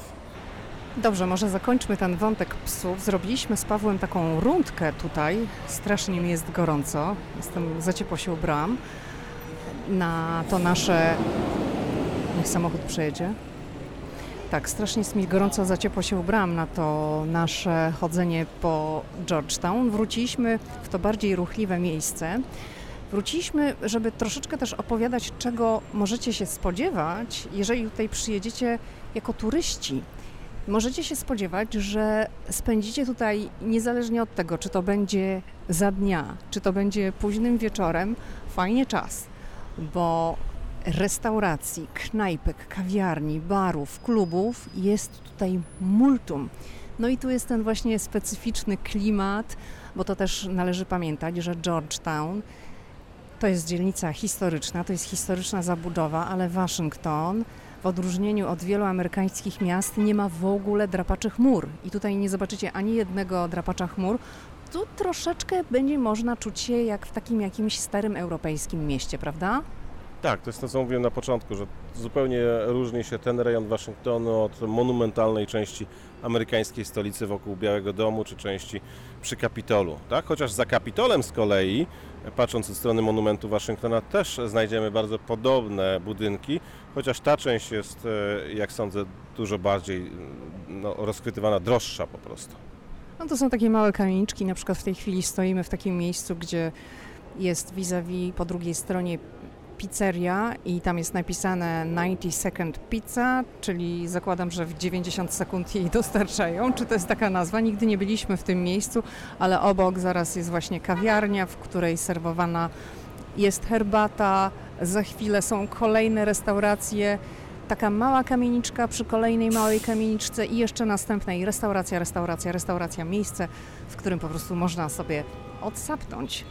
Dobrze, może zakończmy ten wątek psów. Zrobiliśmy z Pawłem taką rundkę tutaj. Strasznie mi jest gorąco. Jestem za ciepło się ubrałam. Na to nasze... Niech samochód przejedzie. Tak, strasznie jest mi gorąco, za ciepło się ubrałam na to nasze chodzenie po Georgetown. Wróciliśmy w to bardziej ruchliwe miejsce. Wróciliśmy, żeby troszeczkę też opowiadać, czego możecie się spodziewać, jeżeli tutaj przyjedziecie jako turyści. Możecie się spodziewać, że spędzicie tutaj niezależnie od tego, czy to będzie za dnia, czy to będzie późnym wieczorem, fajnie czas, bo restauracji, knajpek, kawiarni, barów, klubów jest tutaj multum. No i tu jest ten właśnie specyficzny klimat, bo to też należy pamiętać, że Georgetown to jest dzielnica historyczna, to jest historyczna zabudowa, ale Waszyngton w odróżnieniu od wielu amerykańskich miast nie ma w ogóle drapaczy chmur. I tutaj nie zobaczycie ani jednego drapacza chmur. Tu troszeczkę będzie można czuć się jak w takim jakimś starym europejskim mieście, prawda? Tak, to jest to, co mówiłem na początku, że zupełnie różni się ten rejon Waszyngtonu od monumentalnej części amerykańskiej stolicy wokół Białego Domu, czy części przy Kapitolu. Tak? Chociaż za Kapitolem z kolei, patrząc od strony monumentu Waszyngtona, też znajdziemy bardzo podobne budynki, chociaż ta część jest, e, jak sądzę, dużo bardziej no, rozchwytywana, droższa po prostu. No to są takie małe kamieniczki, na przykład w tej chwili stoimy w takim miejscu, gdzie jest vis-a-vis po drugiej stronie pizzeria i tam jest napisane 90 second pizza, czyli zakładam, że w 90 sekund jej dostarczają. Czy to jest taka nazwa? Nigdy nie byliśmy w tym miejscu, ale obok zaraz jest właśnie kawiarnia, w której serwowana jest herbata, za chwilę są kolejne restauracje. Taka mała kamieniczka przy kolejnej małej kamieniczce i jeszcze następnej restauracja, restauracja, restauracja, miejsce, w którym po prostu można sobie odsapnąć.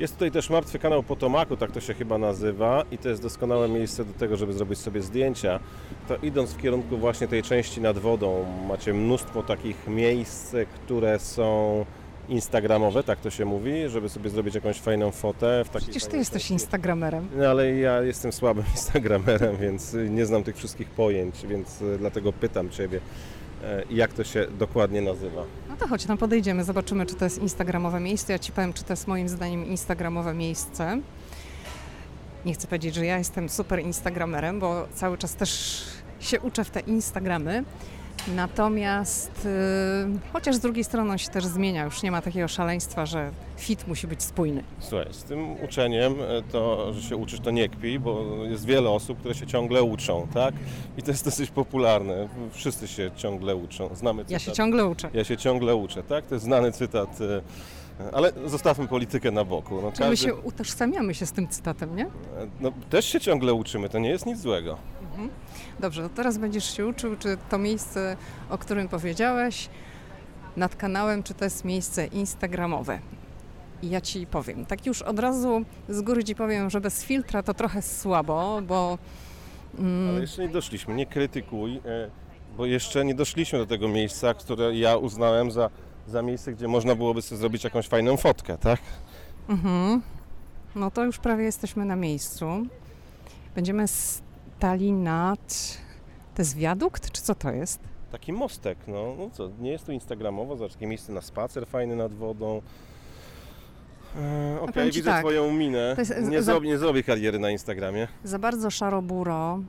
Jest tutaj też martwy kanał Potomaku, tak to się chyba nazywa i to jest doskonałe miejsce do tego, żeby zrobić sobie zdjęcia. To idąc w kierunku właśnie tej części nad wodą, macie mnóstwo takich miejsc, które są instagramowe, tak to się mówi, żeby sobie zrobić jakąś fajną fotę. W takiej Przecież ty jesteś instagramerem. No ale ja jestem słabym instagramerem, więc nie znam tych wszystkich pojęć, więc y, dlatego pytam Ciebie, e, jak to się dokładnie nazywa. No to chodź, tam podejdziemy, zobaczymy, czy to jest instagramowe miejsce. Ja Ci powiem, czy to jest moim zdaniem instagramowe miejsce. Nie chcę powiedzieć, że ja jestem super instagramerem, bo cały czas też się uczę w te instagramy. Natomiast yy, chociaż z drugiej strony on się też zmienia, już nie ma takiego szaleństwa, że fit musi być spójny. Słuchaj, z tym uczeniem e, to, że się uczysz, to nie kpij, bo jest wiele osób, które się ciągle uczą, tak? I to jest dosyć popularne. Wszyscy się ciągle uczą. Znamy cytat. Ja się ciągle uczę. Ja się ciągle uczę, tak? To jest znany cytat, e, ale zostawmy politykę na boku. No, Czyli my każdy- się utożsamiamy się z tym cytatem, nie? no, też się ciągle uczymy, to nie jest nic złego. Dobrze, to teraz będziesz się uczył, czy to miejsce, o którym powiedziałeś, nad kanałem, czy to jest miejsce instagramowe. I ja Ci powiem, tak już od razu z góry Ci powiem, że bez filtra to trochę słabo, bo mm, Ale jeszcze nie doszliśmy, nie krytykuj, e, bo jeszcze nie doszliśmy do tego miejsca, które ja uznałem za, za miejsce, gdzie można byłoby sobie zrobić jakąś fajną fotkę, tak? mhm, no to już prawie jesteśmy na miejscu. Będziemy stali nad... To jest wiadukt, czy co to jest? Taki mostek, no, no co, nie jest to instagramowo, zobacz, takie miejsce na spacer fajny nad wodą. E, Okej, ci widzę tak, Twoją minę. jest- Nie, za- zrobię, nie zrobię kariery na Instagramie. Za bardzo szaro-buro.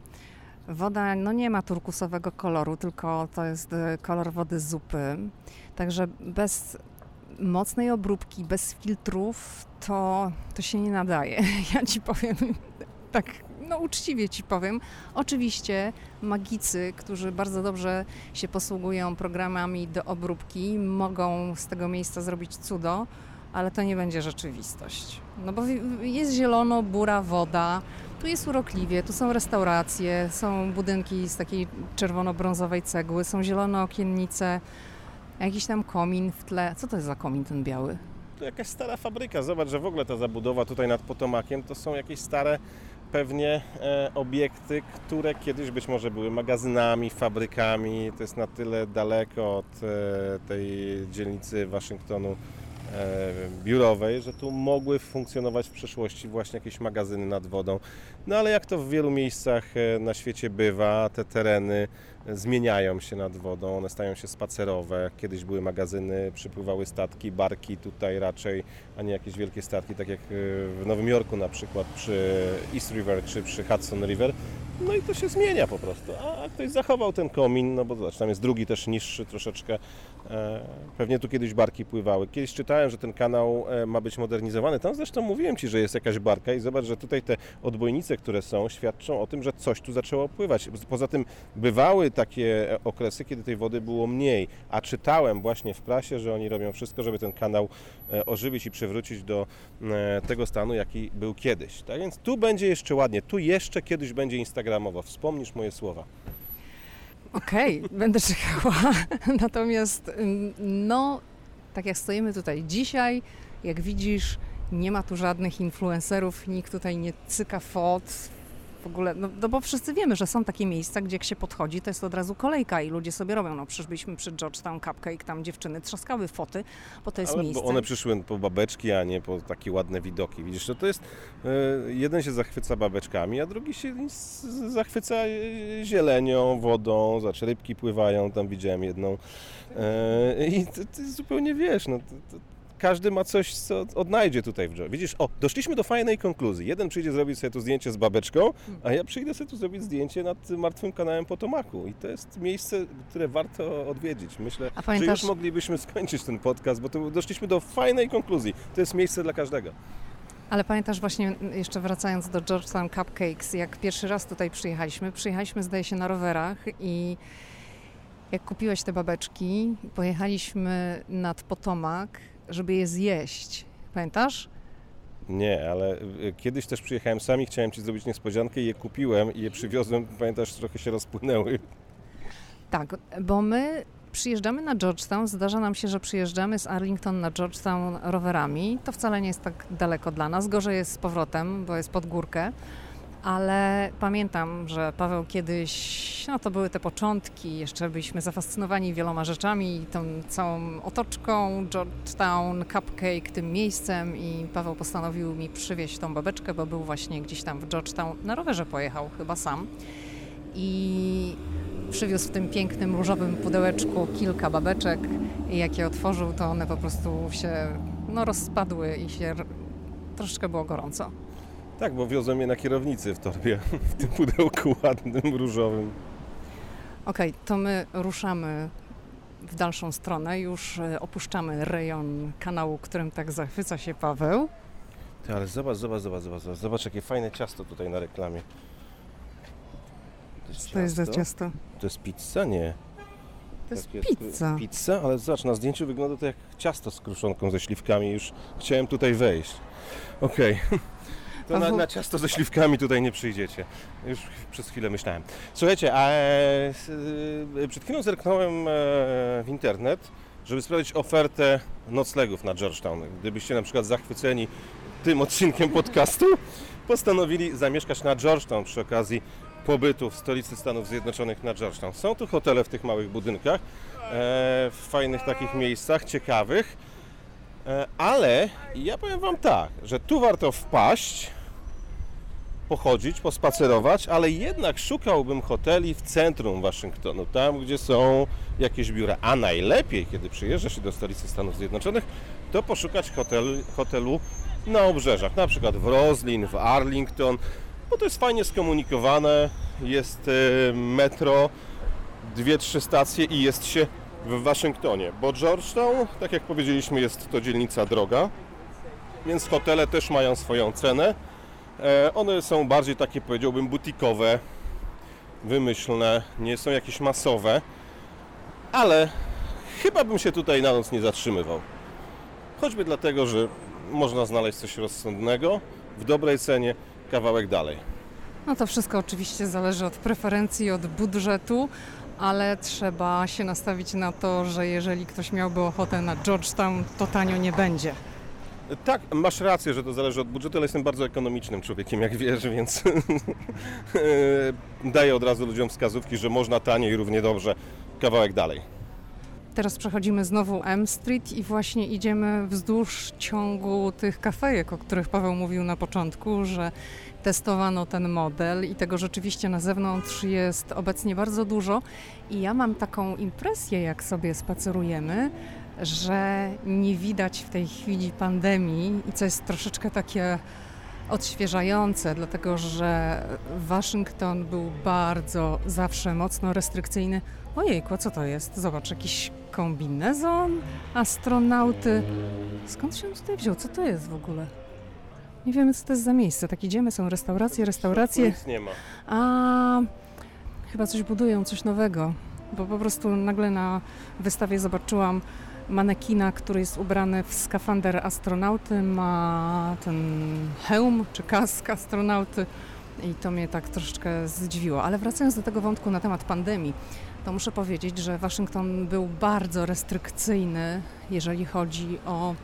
Woda no nie ma turkusowego koloru, tylko to jest e, kolor wody z zupy. Także bez mocnej obróbki, bez filtrów to, to się nie nadaje. Ja ci powiem tak, no uczciwie ci powiem. Oczywiście magicy, którzy bardzo dobrze się posługują programami do obróbki, mogą z tego miejsca zrobić cudo, ale to nie będzie rzeczywistość. No bo jest zielono, bura, woda, tu jest urokliwie, tu są restauracje, są budynki z takiej czerwono-brązowej cegły, są zielone okiennice, jakiś tam komin w tle. Co to jest za komin ten biały? To jakaś stara fabryka. Zobacz, że w ogóle ta zabudowa tutaj nad Potomakiem to są jakieś stare pewnie e, obiekty, które kiedyś być może były magazynami, fabrykami. To jest na tyle daleko od e, tej dzielnicy Waszyngtonu biurowej, że tu mogły funkcjonować w przeszłości właśnie jakieś magazyny nad wodą. No ale jak to w wielu miejscach e, na świecie bywa, te tereny zmieniają się nad wodą, one stają się spacerowe. Kiedyś były magazyny, przypływały statki, barki tutaj raczej, a nie jakieś wielkie statki, tak jak e, w Nowym Jorku na przykład przy East River czy przy Hudson River. No i to się zmienia po prostu. A ktoś zachował ten komin, no bo zobacz, tam jest drugi też niższy troszeczkę. Pewnie tu kiedyś barki pływały. Kiedyś czytałem, że ten kanał ma być modernizowany. Tam zresztą mówiłem Ci, że jest jakaś barka i zobacz, że tutaj te odbojnice, które są, świadczą o tym, że coś tu zaczęło pływać. Poza tym bywały takie okresy, kiedy tej wody było mniej, a czytałem właśnie w prasie, że oni robią wszystko, żeby ten kanał e, ożywić i przywrócić do e, tego stanu, jaki był kiedyś. Tak więc tu będzie jeszcze ładnie, tu jeszcze kiedyś będzie instagramowo. Wspomnisz moje słowa. Okej, okay, będę czekała. Natomiast, no, tak jak stoimy tutaj dzisiaj, jak widzisz, nie ma tu żadnych influencerów, nikt tutaj nie cyka fot, w ogóle, no, no, bo wszyscy wiemy, że są takie miejsca, gdzie jak się podchodzi, to jest od razu kolejka i ludzie sobie robią, no przecież byliśmy przy Georgetown Cupcake, tam dziewczyny trzaskały foty, bo to jest Ale, miejsce. Bo one przyszły po babeczki, a nie po takie ładne widoki. Widzisz, to, to jest, e, jeden się zachwyca babeczkami, a drugi się zachwyca e, zielenią, wodą, znaczy rybki pływają, tam widziałem jedną. E, I to, to zupełnie wiesz, no, to, każdy ma coś, co odnajdzie tutaj w Joe. Widzisz, o, doszliśmy do fajnej konkluzji. Jeden przyjdzie zrobić sobie tu zdjęcie z babeczką, a ja przyjdę sobie tu zrobić zdjęcie nad martwym kanałem Potomaku. I to jest miejsce, które warto odwiedzić. Myślę, pamiętasz... że już moglibyśmy skończyć ten podcast, bo tu doszliśmy do fajnej konkluzji. To jest miejsce dla każdego. Ale pamiętasz właśnie, jeszcze wracając do Georgetown Cupcakes, jak pierwszy raz tutaj przyjechaliśmy, przyjechaliśmy zdaje się na rowerach i jak kupiłeś te babeczki, pojechaliśmy nad Potomak żeby je zjeść. Pamiętasz? Nie, ale y, kiedyś też przyjechałem sam i chciałem Ci zrobić niespodziankę i je kupiłem i je przywiozłem, pamiętasz, trochę się rozpłynęły. Tak, bo my przyjeżdżamy na Georgetown, zdarza nam się, że przyjeżdżamy z Arlington na Georgetown rowerami. To wcale nie jest tak daleko dla nas. Gorzej jest z powrotem, bo jest pod górkę ale pamiętam, że Paweł kiedyś, no to były te początki, jeszcze byliśmy zafascynowani wieloma rzeczami, tą całą otoczką, Georgetown, Cupcake, tym miejscem i Paweł postanowił mi przywieźć tą babeczkę, bo był właśnie gdzieś tam w Georgetown, na rowerze pojechał chyba sam i przywiózł w tym pięknym różowym pudełeczku kilka babeczek i jak je otworzył, to one po prostu się no, rozpadły i się troszeczkę było gorąco. Tak, bo wiozłem je na kierownicy w torbie, w tym pudełku ładnym, różowym. Okej, okay, to my ruszamy w dalszą stronę. Już e, opuszczamy rejon kanału, którym tak zachwyca się Paweł. Ty, ale zobacz, zobacz, zobacz, zobacz, zobacz jakie fajne ciasto tutaj na reklamie. To jest, to jest za ciasto? To jest pizza? Nie. To jest tak pizza. Pizza, ale zobacz, na zdjęciu wygląda to jak ciasto z kruszonką ze śliwkami. Już chciałem tutaj wejść. Okej. Okay. To na, na, ciasto ze śliwkami tutaj nie przyjdziecie. Już przez chwilę myślałem. Słuchajcie, a e, przed chwilą zerknąłem e, w internet, żeby sprawdzić ofertę noclegów na Georgetown. Gdybyście na przykład zachwyceni tym odcinkiem podcastu, postanowili zamieszkać na Georgetown przy okazji pobytu w stolicy Stanów Zjednoczonych na Georgetown. Są tu hotele w tych małych budynkach, e, w fajnych takich miejscach, ciekawych. E, ale ja powiem Wam tak, że tu warto wpaść, pochodzić, pospacerować, ale jednak szukałbym hoteli w centrum Waszyngtonu, tam gdzie są jakieś biura. A najlepiej, kiedy przyjeżdża się do stolicy Stanów Zjednoczonych, to poszukać hotel, hotelu na obrzeżach, na przykład w Roslin, w Arlington, bo to jest fajnie skomunikowane, jest e, metro, dwie, trzy stacje i jest się w Waszyngtonie, bo Georgetown, tak jak powiedzieliśmy, jest to dzielnica droga, więc hotele też mają swoją cenę. E, one są bardziej takie, powiedziałbym, butikowe, wymyślne, nie są jakieś masowe, ale chyba bym się tutaj na noc nie zatrzymywał. Choćby dlatego, że można znaleźć coś rozsądnego, w dobrej cenie, kawałek dalej. No to wszystko oczywiście zależy od preferencji, od budżetu, ale trzeba się nastawić na to, że jeżeli ktoś miałby ochotę na Georgetown, to tanio nie będzie. Tak, masz rację, że to zależy od budżetu, ale jestem bardzo ekonomicznym człowiekiem, jak wiesz, więc daję od razu ludziom wskazówki, że można taniej równie dobrze kawałek dalej. Teraz przechodzimy znowu M Street i właśnie idziemy wzdłuż ciągu tych kafejek, o których Paweł mówił na początku, że testowano ten model i tego rzeczywiście na zewnątrz jest obecnie bardzo dużo. I ja mam taką impresję, jak sobie spacerujemy, że nie widać w tej chwili pandemii i co jest troszeczkę takie odświeżające, dlatego że Waszyngton był bardzo zawsze mocno restrykcyjny. Ojejku, co to jest? Zobacz, jakiś kombinezon astronauty. Skąd się on tutaj wziął? Co to jest w ogóle? Nie wiemy, co to jest za miejsce. Tak idziemy, są restauracje, restauracje. Nic nie ma. A chyba coś budują, coś nowego. Bo po prostu nagle na wystawie zobaczyłam manekina, który jest ubrany w skafander astronauty, ma ten hełm czy kask astronauty i to mnie tak troszeczkę zdziwiło. Ale wracając do tego wątku na temat pandemii, to muszę powiedzieć, że Waszyngton był bardzo restrykcyjny, jeżeli chodzi o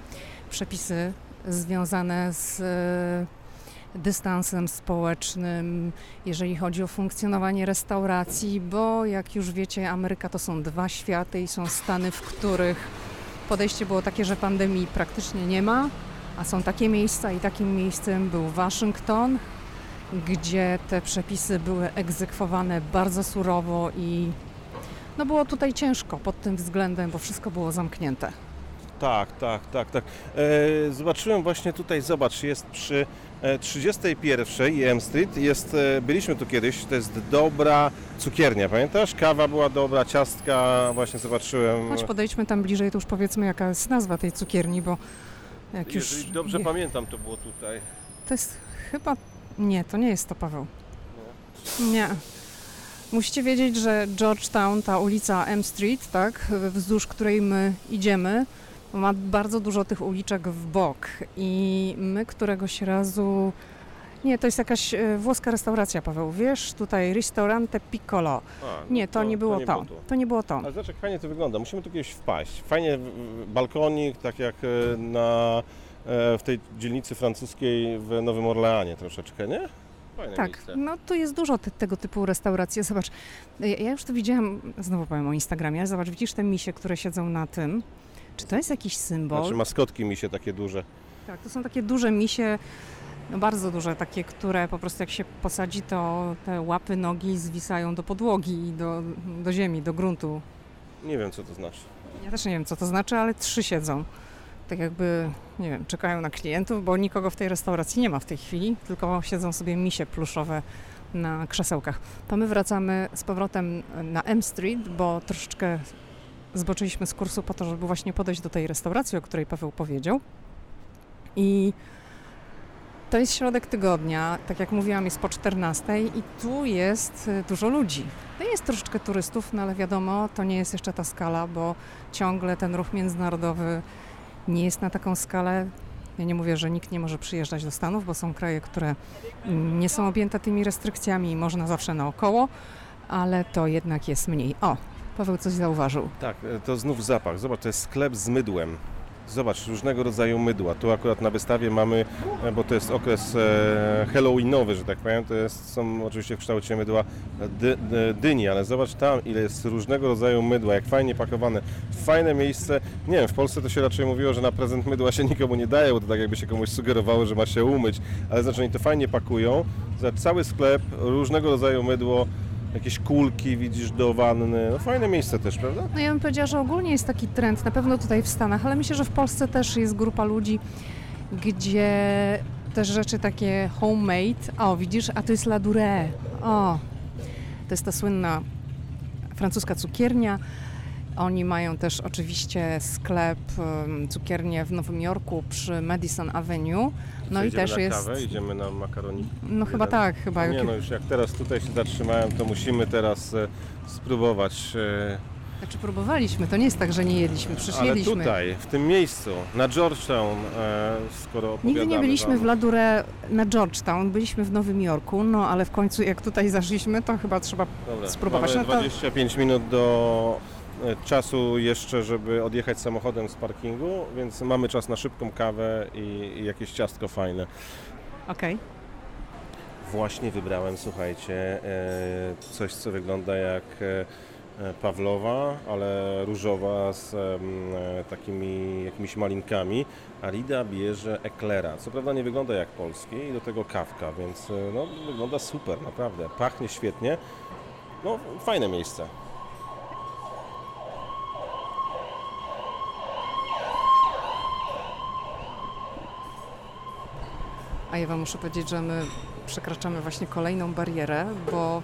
przepisy związane z e, dystansem społecznym, jeżeli chodzi o funkcjonowanie restauracji, bo jak już wiecie, Ameryka to są dwa światy i są stany, w których podejście było takie, że pandemii praktycznie nie ma, a są takie miejsca i takim miejscem był Waszyngton, gdzie te przepisy były egzekwowane bardzo surowo i no było tutaj ciężko pod tym względem, bo wszystko było zamknięte. Tak, tak, tak, tak. E, zobaczyłem właśnie tutaj, zobacz, jest przy e, 31 M Street, jest, e, byliśmy tu kiedyś, to jest dobra cukiernia, pamiętasz? Kawa była dobra, ciastka, właśnie zobaczyłem. Chodź podejdźmy tam bliżej, to już powiedzmy jaka jest nazwa tej cukierni, bo jak już... Jeżeli dobrze pamiętam, to było tutaj. To jest chyba... Nie, to nie jest to, Paweł. Nie. Musicie wiedzieć, że Georgetown, ta ulica M Street, tak, wzdłuż której my idziemy, ma bardzo dużo tych uliczek w bok i my któregoś razu... Nie, to jest jakaś e, włoska restauracja, Paweł, wiesz? Tutaj Ristorante Piccolo. A, no Nie, to, nie było to. To nie było to. Ale zobacz, jak fajnie to wygląda. Musimy tu kiedyś wpaść. Fajnie balkonik, tak jak e, na, e, w tej dzielnicy francuskiej w Nowym Orleanie troszeczkę, nie? Fajne Tak, miejsce. no tu jest dużo te, tego typu restauracji. Zobacz, ja ja już to widziałam, znowu powiem o Instagramie, ale zobacz, widzisz te misie, które siedzą na tym? Czy to jest jakiś symbol? Znaczy maskotki mi się takie duże. Tak, to są takie duże misie, no bardzo duże, takie, które po prostu jak się posadzi, to te łapy, nogi zwisają do podłogi i do, do ziemi, do gruntu. Nie wiem, co to znaczy. Ja też nie wiem, co to znaczy, ale trzy siedzą. Tak jakby, nie wiem, czekają na klientów, bo nikogo w tej restauracji nie ma w tej chwili, tylko siedzą sobie misie pluszowe na krzesełkach. To my wracamy z powrotem na M Street, bo troszeczkę zboczyliśmy z kursu po to, żeby właśnie podejść do tej restauracji, o której Paweł powiedział. I to jest środek tygodnia, tak jak mówiłam, jest po 14 i tu jest y, dużo ludzi. No jest troszeczkę turystów, no ale wiadomo, to nie jest jeszcze ta skala, bo ciągle ten ruch międzynarodowy nie jest na taką skalę. Ja nie mówię, że nikt nie może przyjeżdżać do Stanów, bo są kraje, które nie są objęte tymi restrykcjami i można zawsze naokoło, ale to jednak jest mniej. O, Paweł coś zauważył. Tak, e, to znów zapach. Zobacz, to jest sklep z mydłem. Zobacz, różnego rodzaju mydła. Tu akurat na wystawie mamy, e, bo to jest okres e, halloweenowy, że tak powiem, to jest, są oczywiście w kształcie mydła dy, dy, dyni, ale zobacz tam, ile jest różnego rodzaju mydła, jak fajnie pakowane. Fajne miejsce. Nie wiem, w Polsce to się raczej mówiło, że na prezent mydła się nikomu nie daje, bo to tak jakby się komuś sugerowało, że ma się umyć, ale znaczy oni to fajnie pakują. Zobacz, cały sklep, różnego rodzaju mydło, jakieś kulki widzisz do wanny. No fajne miejsce też, prawda? No ja bym powiedziała, że ogólnie jest taki trend, na pewno tutaj w Stanach, ale myślę, że w Polsce też jest grupa ludzi, gdzie też rzeczy takie homemade, o widzisz, a to jest La Durée, o, to jest ta słynna francuska cukiernia Oni mają też oczywiście sklep, cukiernię w Nowym Jorku przy Madison Avenue. No i idziemy też na jest. Kawę, idziemy na makaronik. No chyba Jeden. tak, chyba. Nie no, już jak teraz tutaj się zatrzymałem, to musimy teraz e, spróbować. E, Znaczy próbowaliśmy, to nie jest tak, że nie jedliśmy, przecież ale jedliśmy. tutaj, w tym miejscu, na Georgetown, e, skoro Nigdy nie byliśmy wam, w Ladurę na Georgetown, byliśmy w Nowym Jorku, no ale w końcu jak tutaj zaszliśmy, to chyba trzeba Dobra, spróbować. Mamy No to- 25 minut do czasu jeszcze, żeby odjechać samochodem z parkingu, więc mamy czas na szybką kawę i, i jakieś ciastko fajne. Okej. Właśnie wybrałem, słuchajcie, e, coś co wygląda jak e, e, Pawlowa, ale różowa z e, takimi jakimiś malinkami. A Lida bierze eklera. Co prawda nie wygląda jak polski i do tego kawka, więc e, no, wygląda super, naprawdę. Pachnie świetnie. No, fajne miejsce. A ja Wam muszę powiedzieć, że my przekraczamy właśnie kolejną barierę, bo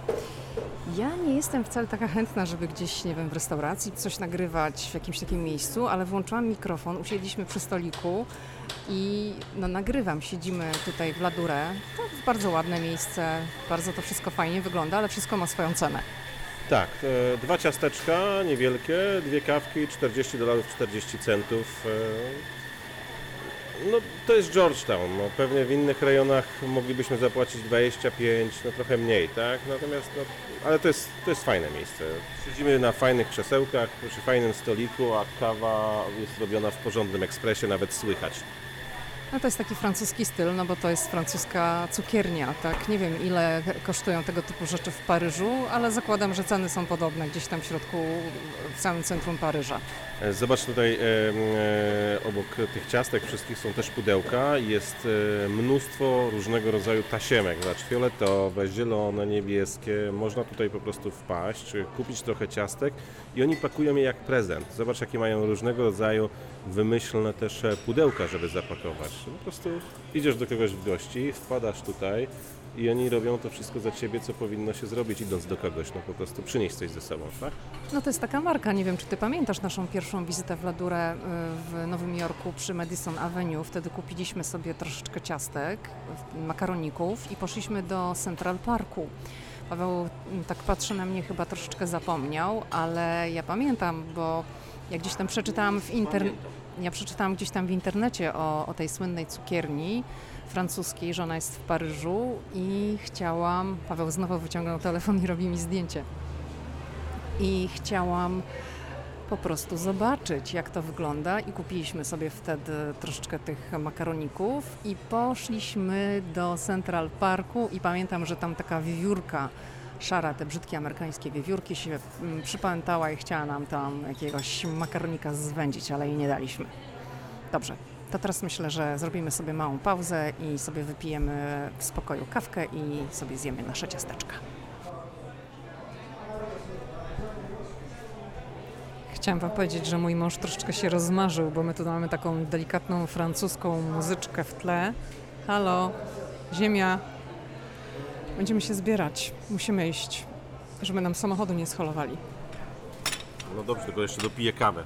ja nie jestem wcale taka chętna, żeby gdzieś, nie wiem, w restauracji coś nagrywać w jakimś takim miejscu, ale włączyłam mikrofon, usiedliśmy przy stoliku i no, nagrywam. Siedzimy tutaj w Ladurę. To bardzo ładne miejsce, bardzo to wszystko fajnie wygląda, ale wszystko ma swoją cenę. Tak, e, dwa ciasteczka niewielkie, dwie kawki, 40 dolarów 40 centów. e, No to jest Georgetown, no, pewnie w innych rejonach moglibyśmy zapłacić 25, no trochę mniej, tak? Natomiast, no, ale to jest, to jest fajne miejsce. Siedzimy na fajnych krzesełkach, przy fajnym stoliku, a kawa jest robiona w porządnym ekspresie, nawet słychać. No to jest taki francuski styl, no bo to jest francuska cukiernia, tak? Nie wiem ile kosztują tego typu rzeczy w Paryżu, ale zakładam, że ceny są podobne gdzieś tam w środku, w samym centrum Paryża. E, Zobacz tutaj e, obok tych ciastek wszystkich są też pudełka. Jest e, mnóstwo różnego rodzaju tasiemek, znaczy fioletowe, zielone, niebieskie. Można tutaj po prostu wpaść, kupić trochę ciastek i oni pakują je jak prezent. Zobacz jakie mają różnego rodzaju wymyślne też pudełka, żeby zapakować. Po prostu idziesz do kogoś w gości, wpadasz tutaj i oni robią to wszystko za ciebie, co powinno się zrobić idąc do kogoś. No po prostu przynieść coś ze sobą, tak? No to jest taka marka, nie wiem czy ty pamiętasz naszą pierwszą wizytę w Ladurę y, w Nowym Jorku przy Madison Avenue. Wtedy kupiliśmy sobie troszeczkę ciastek, makaroników i poszliśmy do Central Parku. Paweł mm, tak patrzy na mnie, chyba troszeczkę zapomniał, ale ja pamiętam, bo jak gdzieś tam przeczytałam w internecie, ja przeczytałam gdzieś tam w internecie o, o tej słynnej cukierni francuskiej, że ona jest w Paryżu i chciałam, Paweł znowu wyciągnął telefon i robi mi zdjęcie. I chciałam po prostu zobaczyć, jak to wygląda i kupiliśmy sobie wtedy troszeczkę tych makaroników i poszliśmy do Central Parku i pamiętam, że tam taka wiewiórka szara, te brzydkie amerykańskie wiewiórki się mm, przypamiętała i chciała nam tam jakiegoś makaronika zwędzić, ale jej nie daliśmy. Dobrze, to teraz myślę, że zrobimy sobie małą pauzę i sobie wypijemy w spokoju kawkę i sobie zjemy nasze ciasteczka. Chciałam Wam powiedzieć, że mój mąż troszeczkę się rozmarzył, bo my tu mamy taką delikatną francuską muzyczkę w tle. Halo, ziemia. Będziemy się zbierać. Musimy iść, żeby nam samochodu nie scholowali. No dobrze, tylko jeszcze dopiję kawę.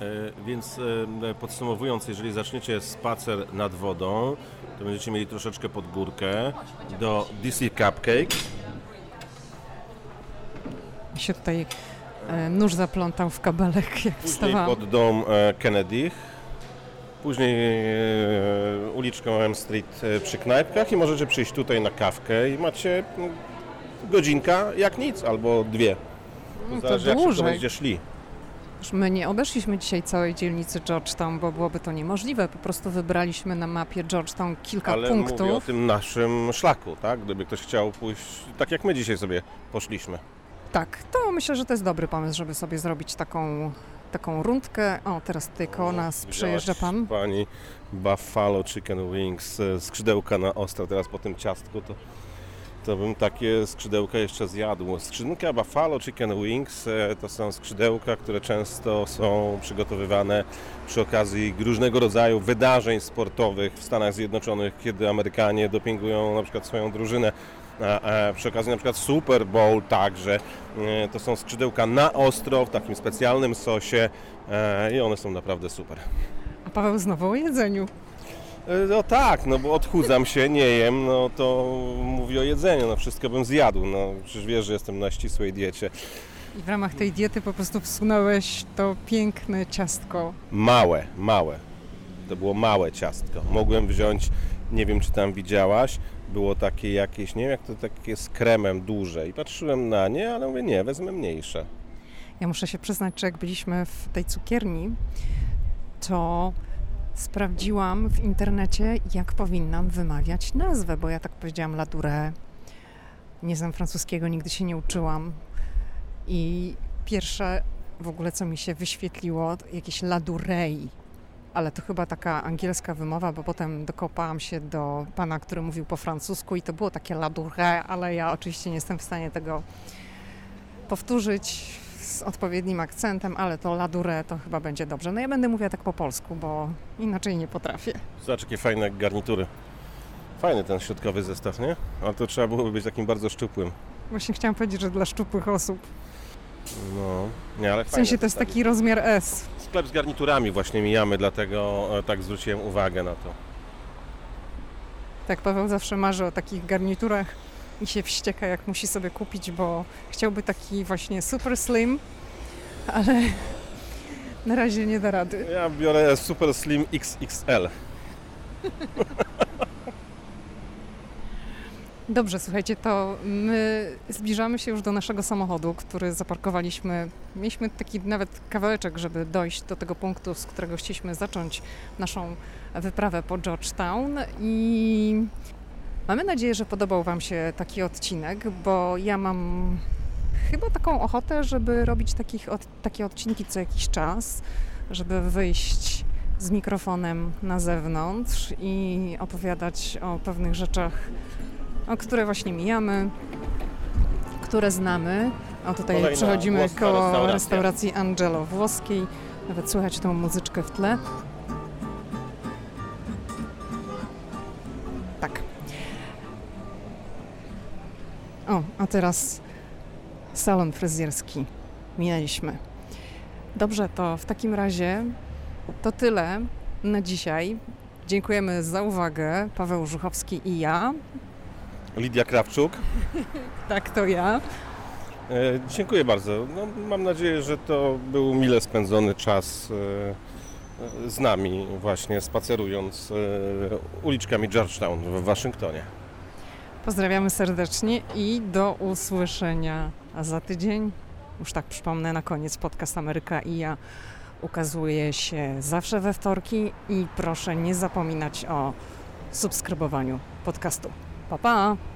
E, więc e, podsumowując, jeżeli zaczniecie spacer nad wodą, to będziecie mieli troszeczkę pod górkę do DC Cupcake. Mi się tutaj e, nóż zaplątał w kabelek, jak Później wstawałam. pod dom e, Kennedy. Później e, uliczką M Street e, przy knajpkach i możecie przyjść tutaj na kawkę i macie godzinka jak nic, albo dwie. Mm, To zależy jak szybko dłużej. będziecie szli. My nie obeszliśmy dzisiaj całej dzielnicy Georgetown, bo byłoby to niemożliwe. Po prostu wybraliśmy na mapie Georgetown kilka Ale mówię o punktów. tym naszym szlaku, tak? Gdyby ktoś chciał pójść, tak jak my dzisiaj sobie poszliśmy. Tak, to myślę, że to jest dobry pomysł, żeby sobie zrobić taką, taką rundkę. O, teraz tutaj koło nas przejeżdża pan. Pani Buffalo Chicken Wings, e, skrzydełka na ostro. Teraz po tym ciastku to, to bym takie skrzydełka jeszcze zjadł. Skrzydłka Buffalo Chicken Wings e, to są skrzydełka, które często są przygotowywane przy okazji różnego rodzaju wydarzeń sportowych w Stanach Zjednoczonych, kiedy Amerykanie dopingują na przykład swoją drużynę. A, a przy okazji na przykład Super Bowl także. E, To są skrzydełka na ostro, w takim specjalnym sosie e, i one są naprawdę super. A Paweł znowu o jedzeniu. E, No tak, no bo odchudzam się, nie jem, no to mówi o jedzeniu, no wszystko bym zjadł, no przecież wiesz, że jestem na ścisłej diecie. I w ramach tej diety po prostu wsunąłeś to piękne ciastko. Małe, małe. To było małe ciastko. Mogłem wziąć, nie wiem czy tam widziałaś, było takie jakieś, nie wiem jak to takie z kremem duże i patrzyłem na nie, ale mówię nie, wezmę mniejsze. Ja muszę się przyznać, że jak byliśmy w tej cukierni, to sprawdziłam w internecie, jak powinnam wymawiać nazwę, bo ja tak powiedziałam La Dure. Nie znam francuskiego, nigdy się nie uczyłam. I pierwsze w ogóle, co mi się wyświetliło, jakieś La Durei. Ale to chyba taka angielska wymowa, bo potem dokopałam się do pana, który mówił po francusku i to było takie La Dure, ale ja oczywiście nie jestem w stanie tego powtórzyć z odpowiednim akcentem, ale to La Dure to chyba będzie dobrze. No ja będę mówiła tak po polsku, bo inaczej nie potrafię. Zobacz jakie fajne garnitury. Fajny ten środkowy zestaw, nie? Ale to trzeba byłoby być takim bardzo szczupłym. Właśnie chciałam powiedzieć, że dla szczupłych osób. No, nie, ale W sensie to jest taki rozmiar S. Sklep z garniturami właśnie mijamy, dlatego e, tak zwróciłem uwagę na to. Tak, Paweł zawsze marzy o takich garniturach i się wścieka, jak musi sobie kupić, bo chciałby taki właśnie super slim, ale na razie nie da rady. Ja biorę Super Slim XXL. Dobrze, słuchajcie, to my zbliżamy się już do naszego samochodu, który zaparkowaliśmy. Mieliśmy taki nawet kawałeczek, żeby dojść do tego punktu, z którego chcieliśmy zacząć naszą wyprawę po Georgetown i mamy nadzieję, że podobał Wam się taki odcinek, bo ja mam chyba taką ochotę, żeby robić takich, od, takie odcinki co jakiś czas, żeby wyjść z mikrofonem na zewnątrz i opowiadać o pewnych rzeczach, o które właśnie mijamy, które znamy. O tutaj Kolejna przechodzimy koło restauracja. restauracji Angelo włoskiej. Nawet słychać tą muzyczkę w tle. Tak. O, a teraz salon fryzjerski. Minęliśmy. Dobrze, to w takim razie to tyle na dzisiaj. Dziękujemy za uwagę. Paweł Żuchowski i ja. Lidia Krawczuk. Tak, to ja. E, dziękuję bardzo. No, mam nadzieję, że to był mile spędzony czas e, z nami właśnie spacerując e, uliczkami Georgetown w Waszyngtonie. Pozdrawiamy serdecznie i do usłyszenia za tydzień. Już tak przypomnę na koniec, podcast Ameryka i ja ukazuje się zawsze we wtorki i proszę nie zapominać o subskrybowaniu podcastu. 好棒啊。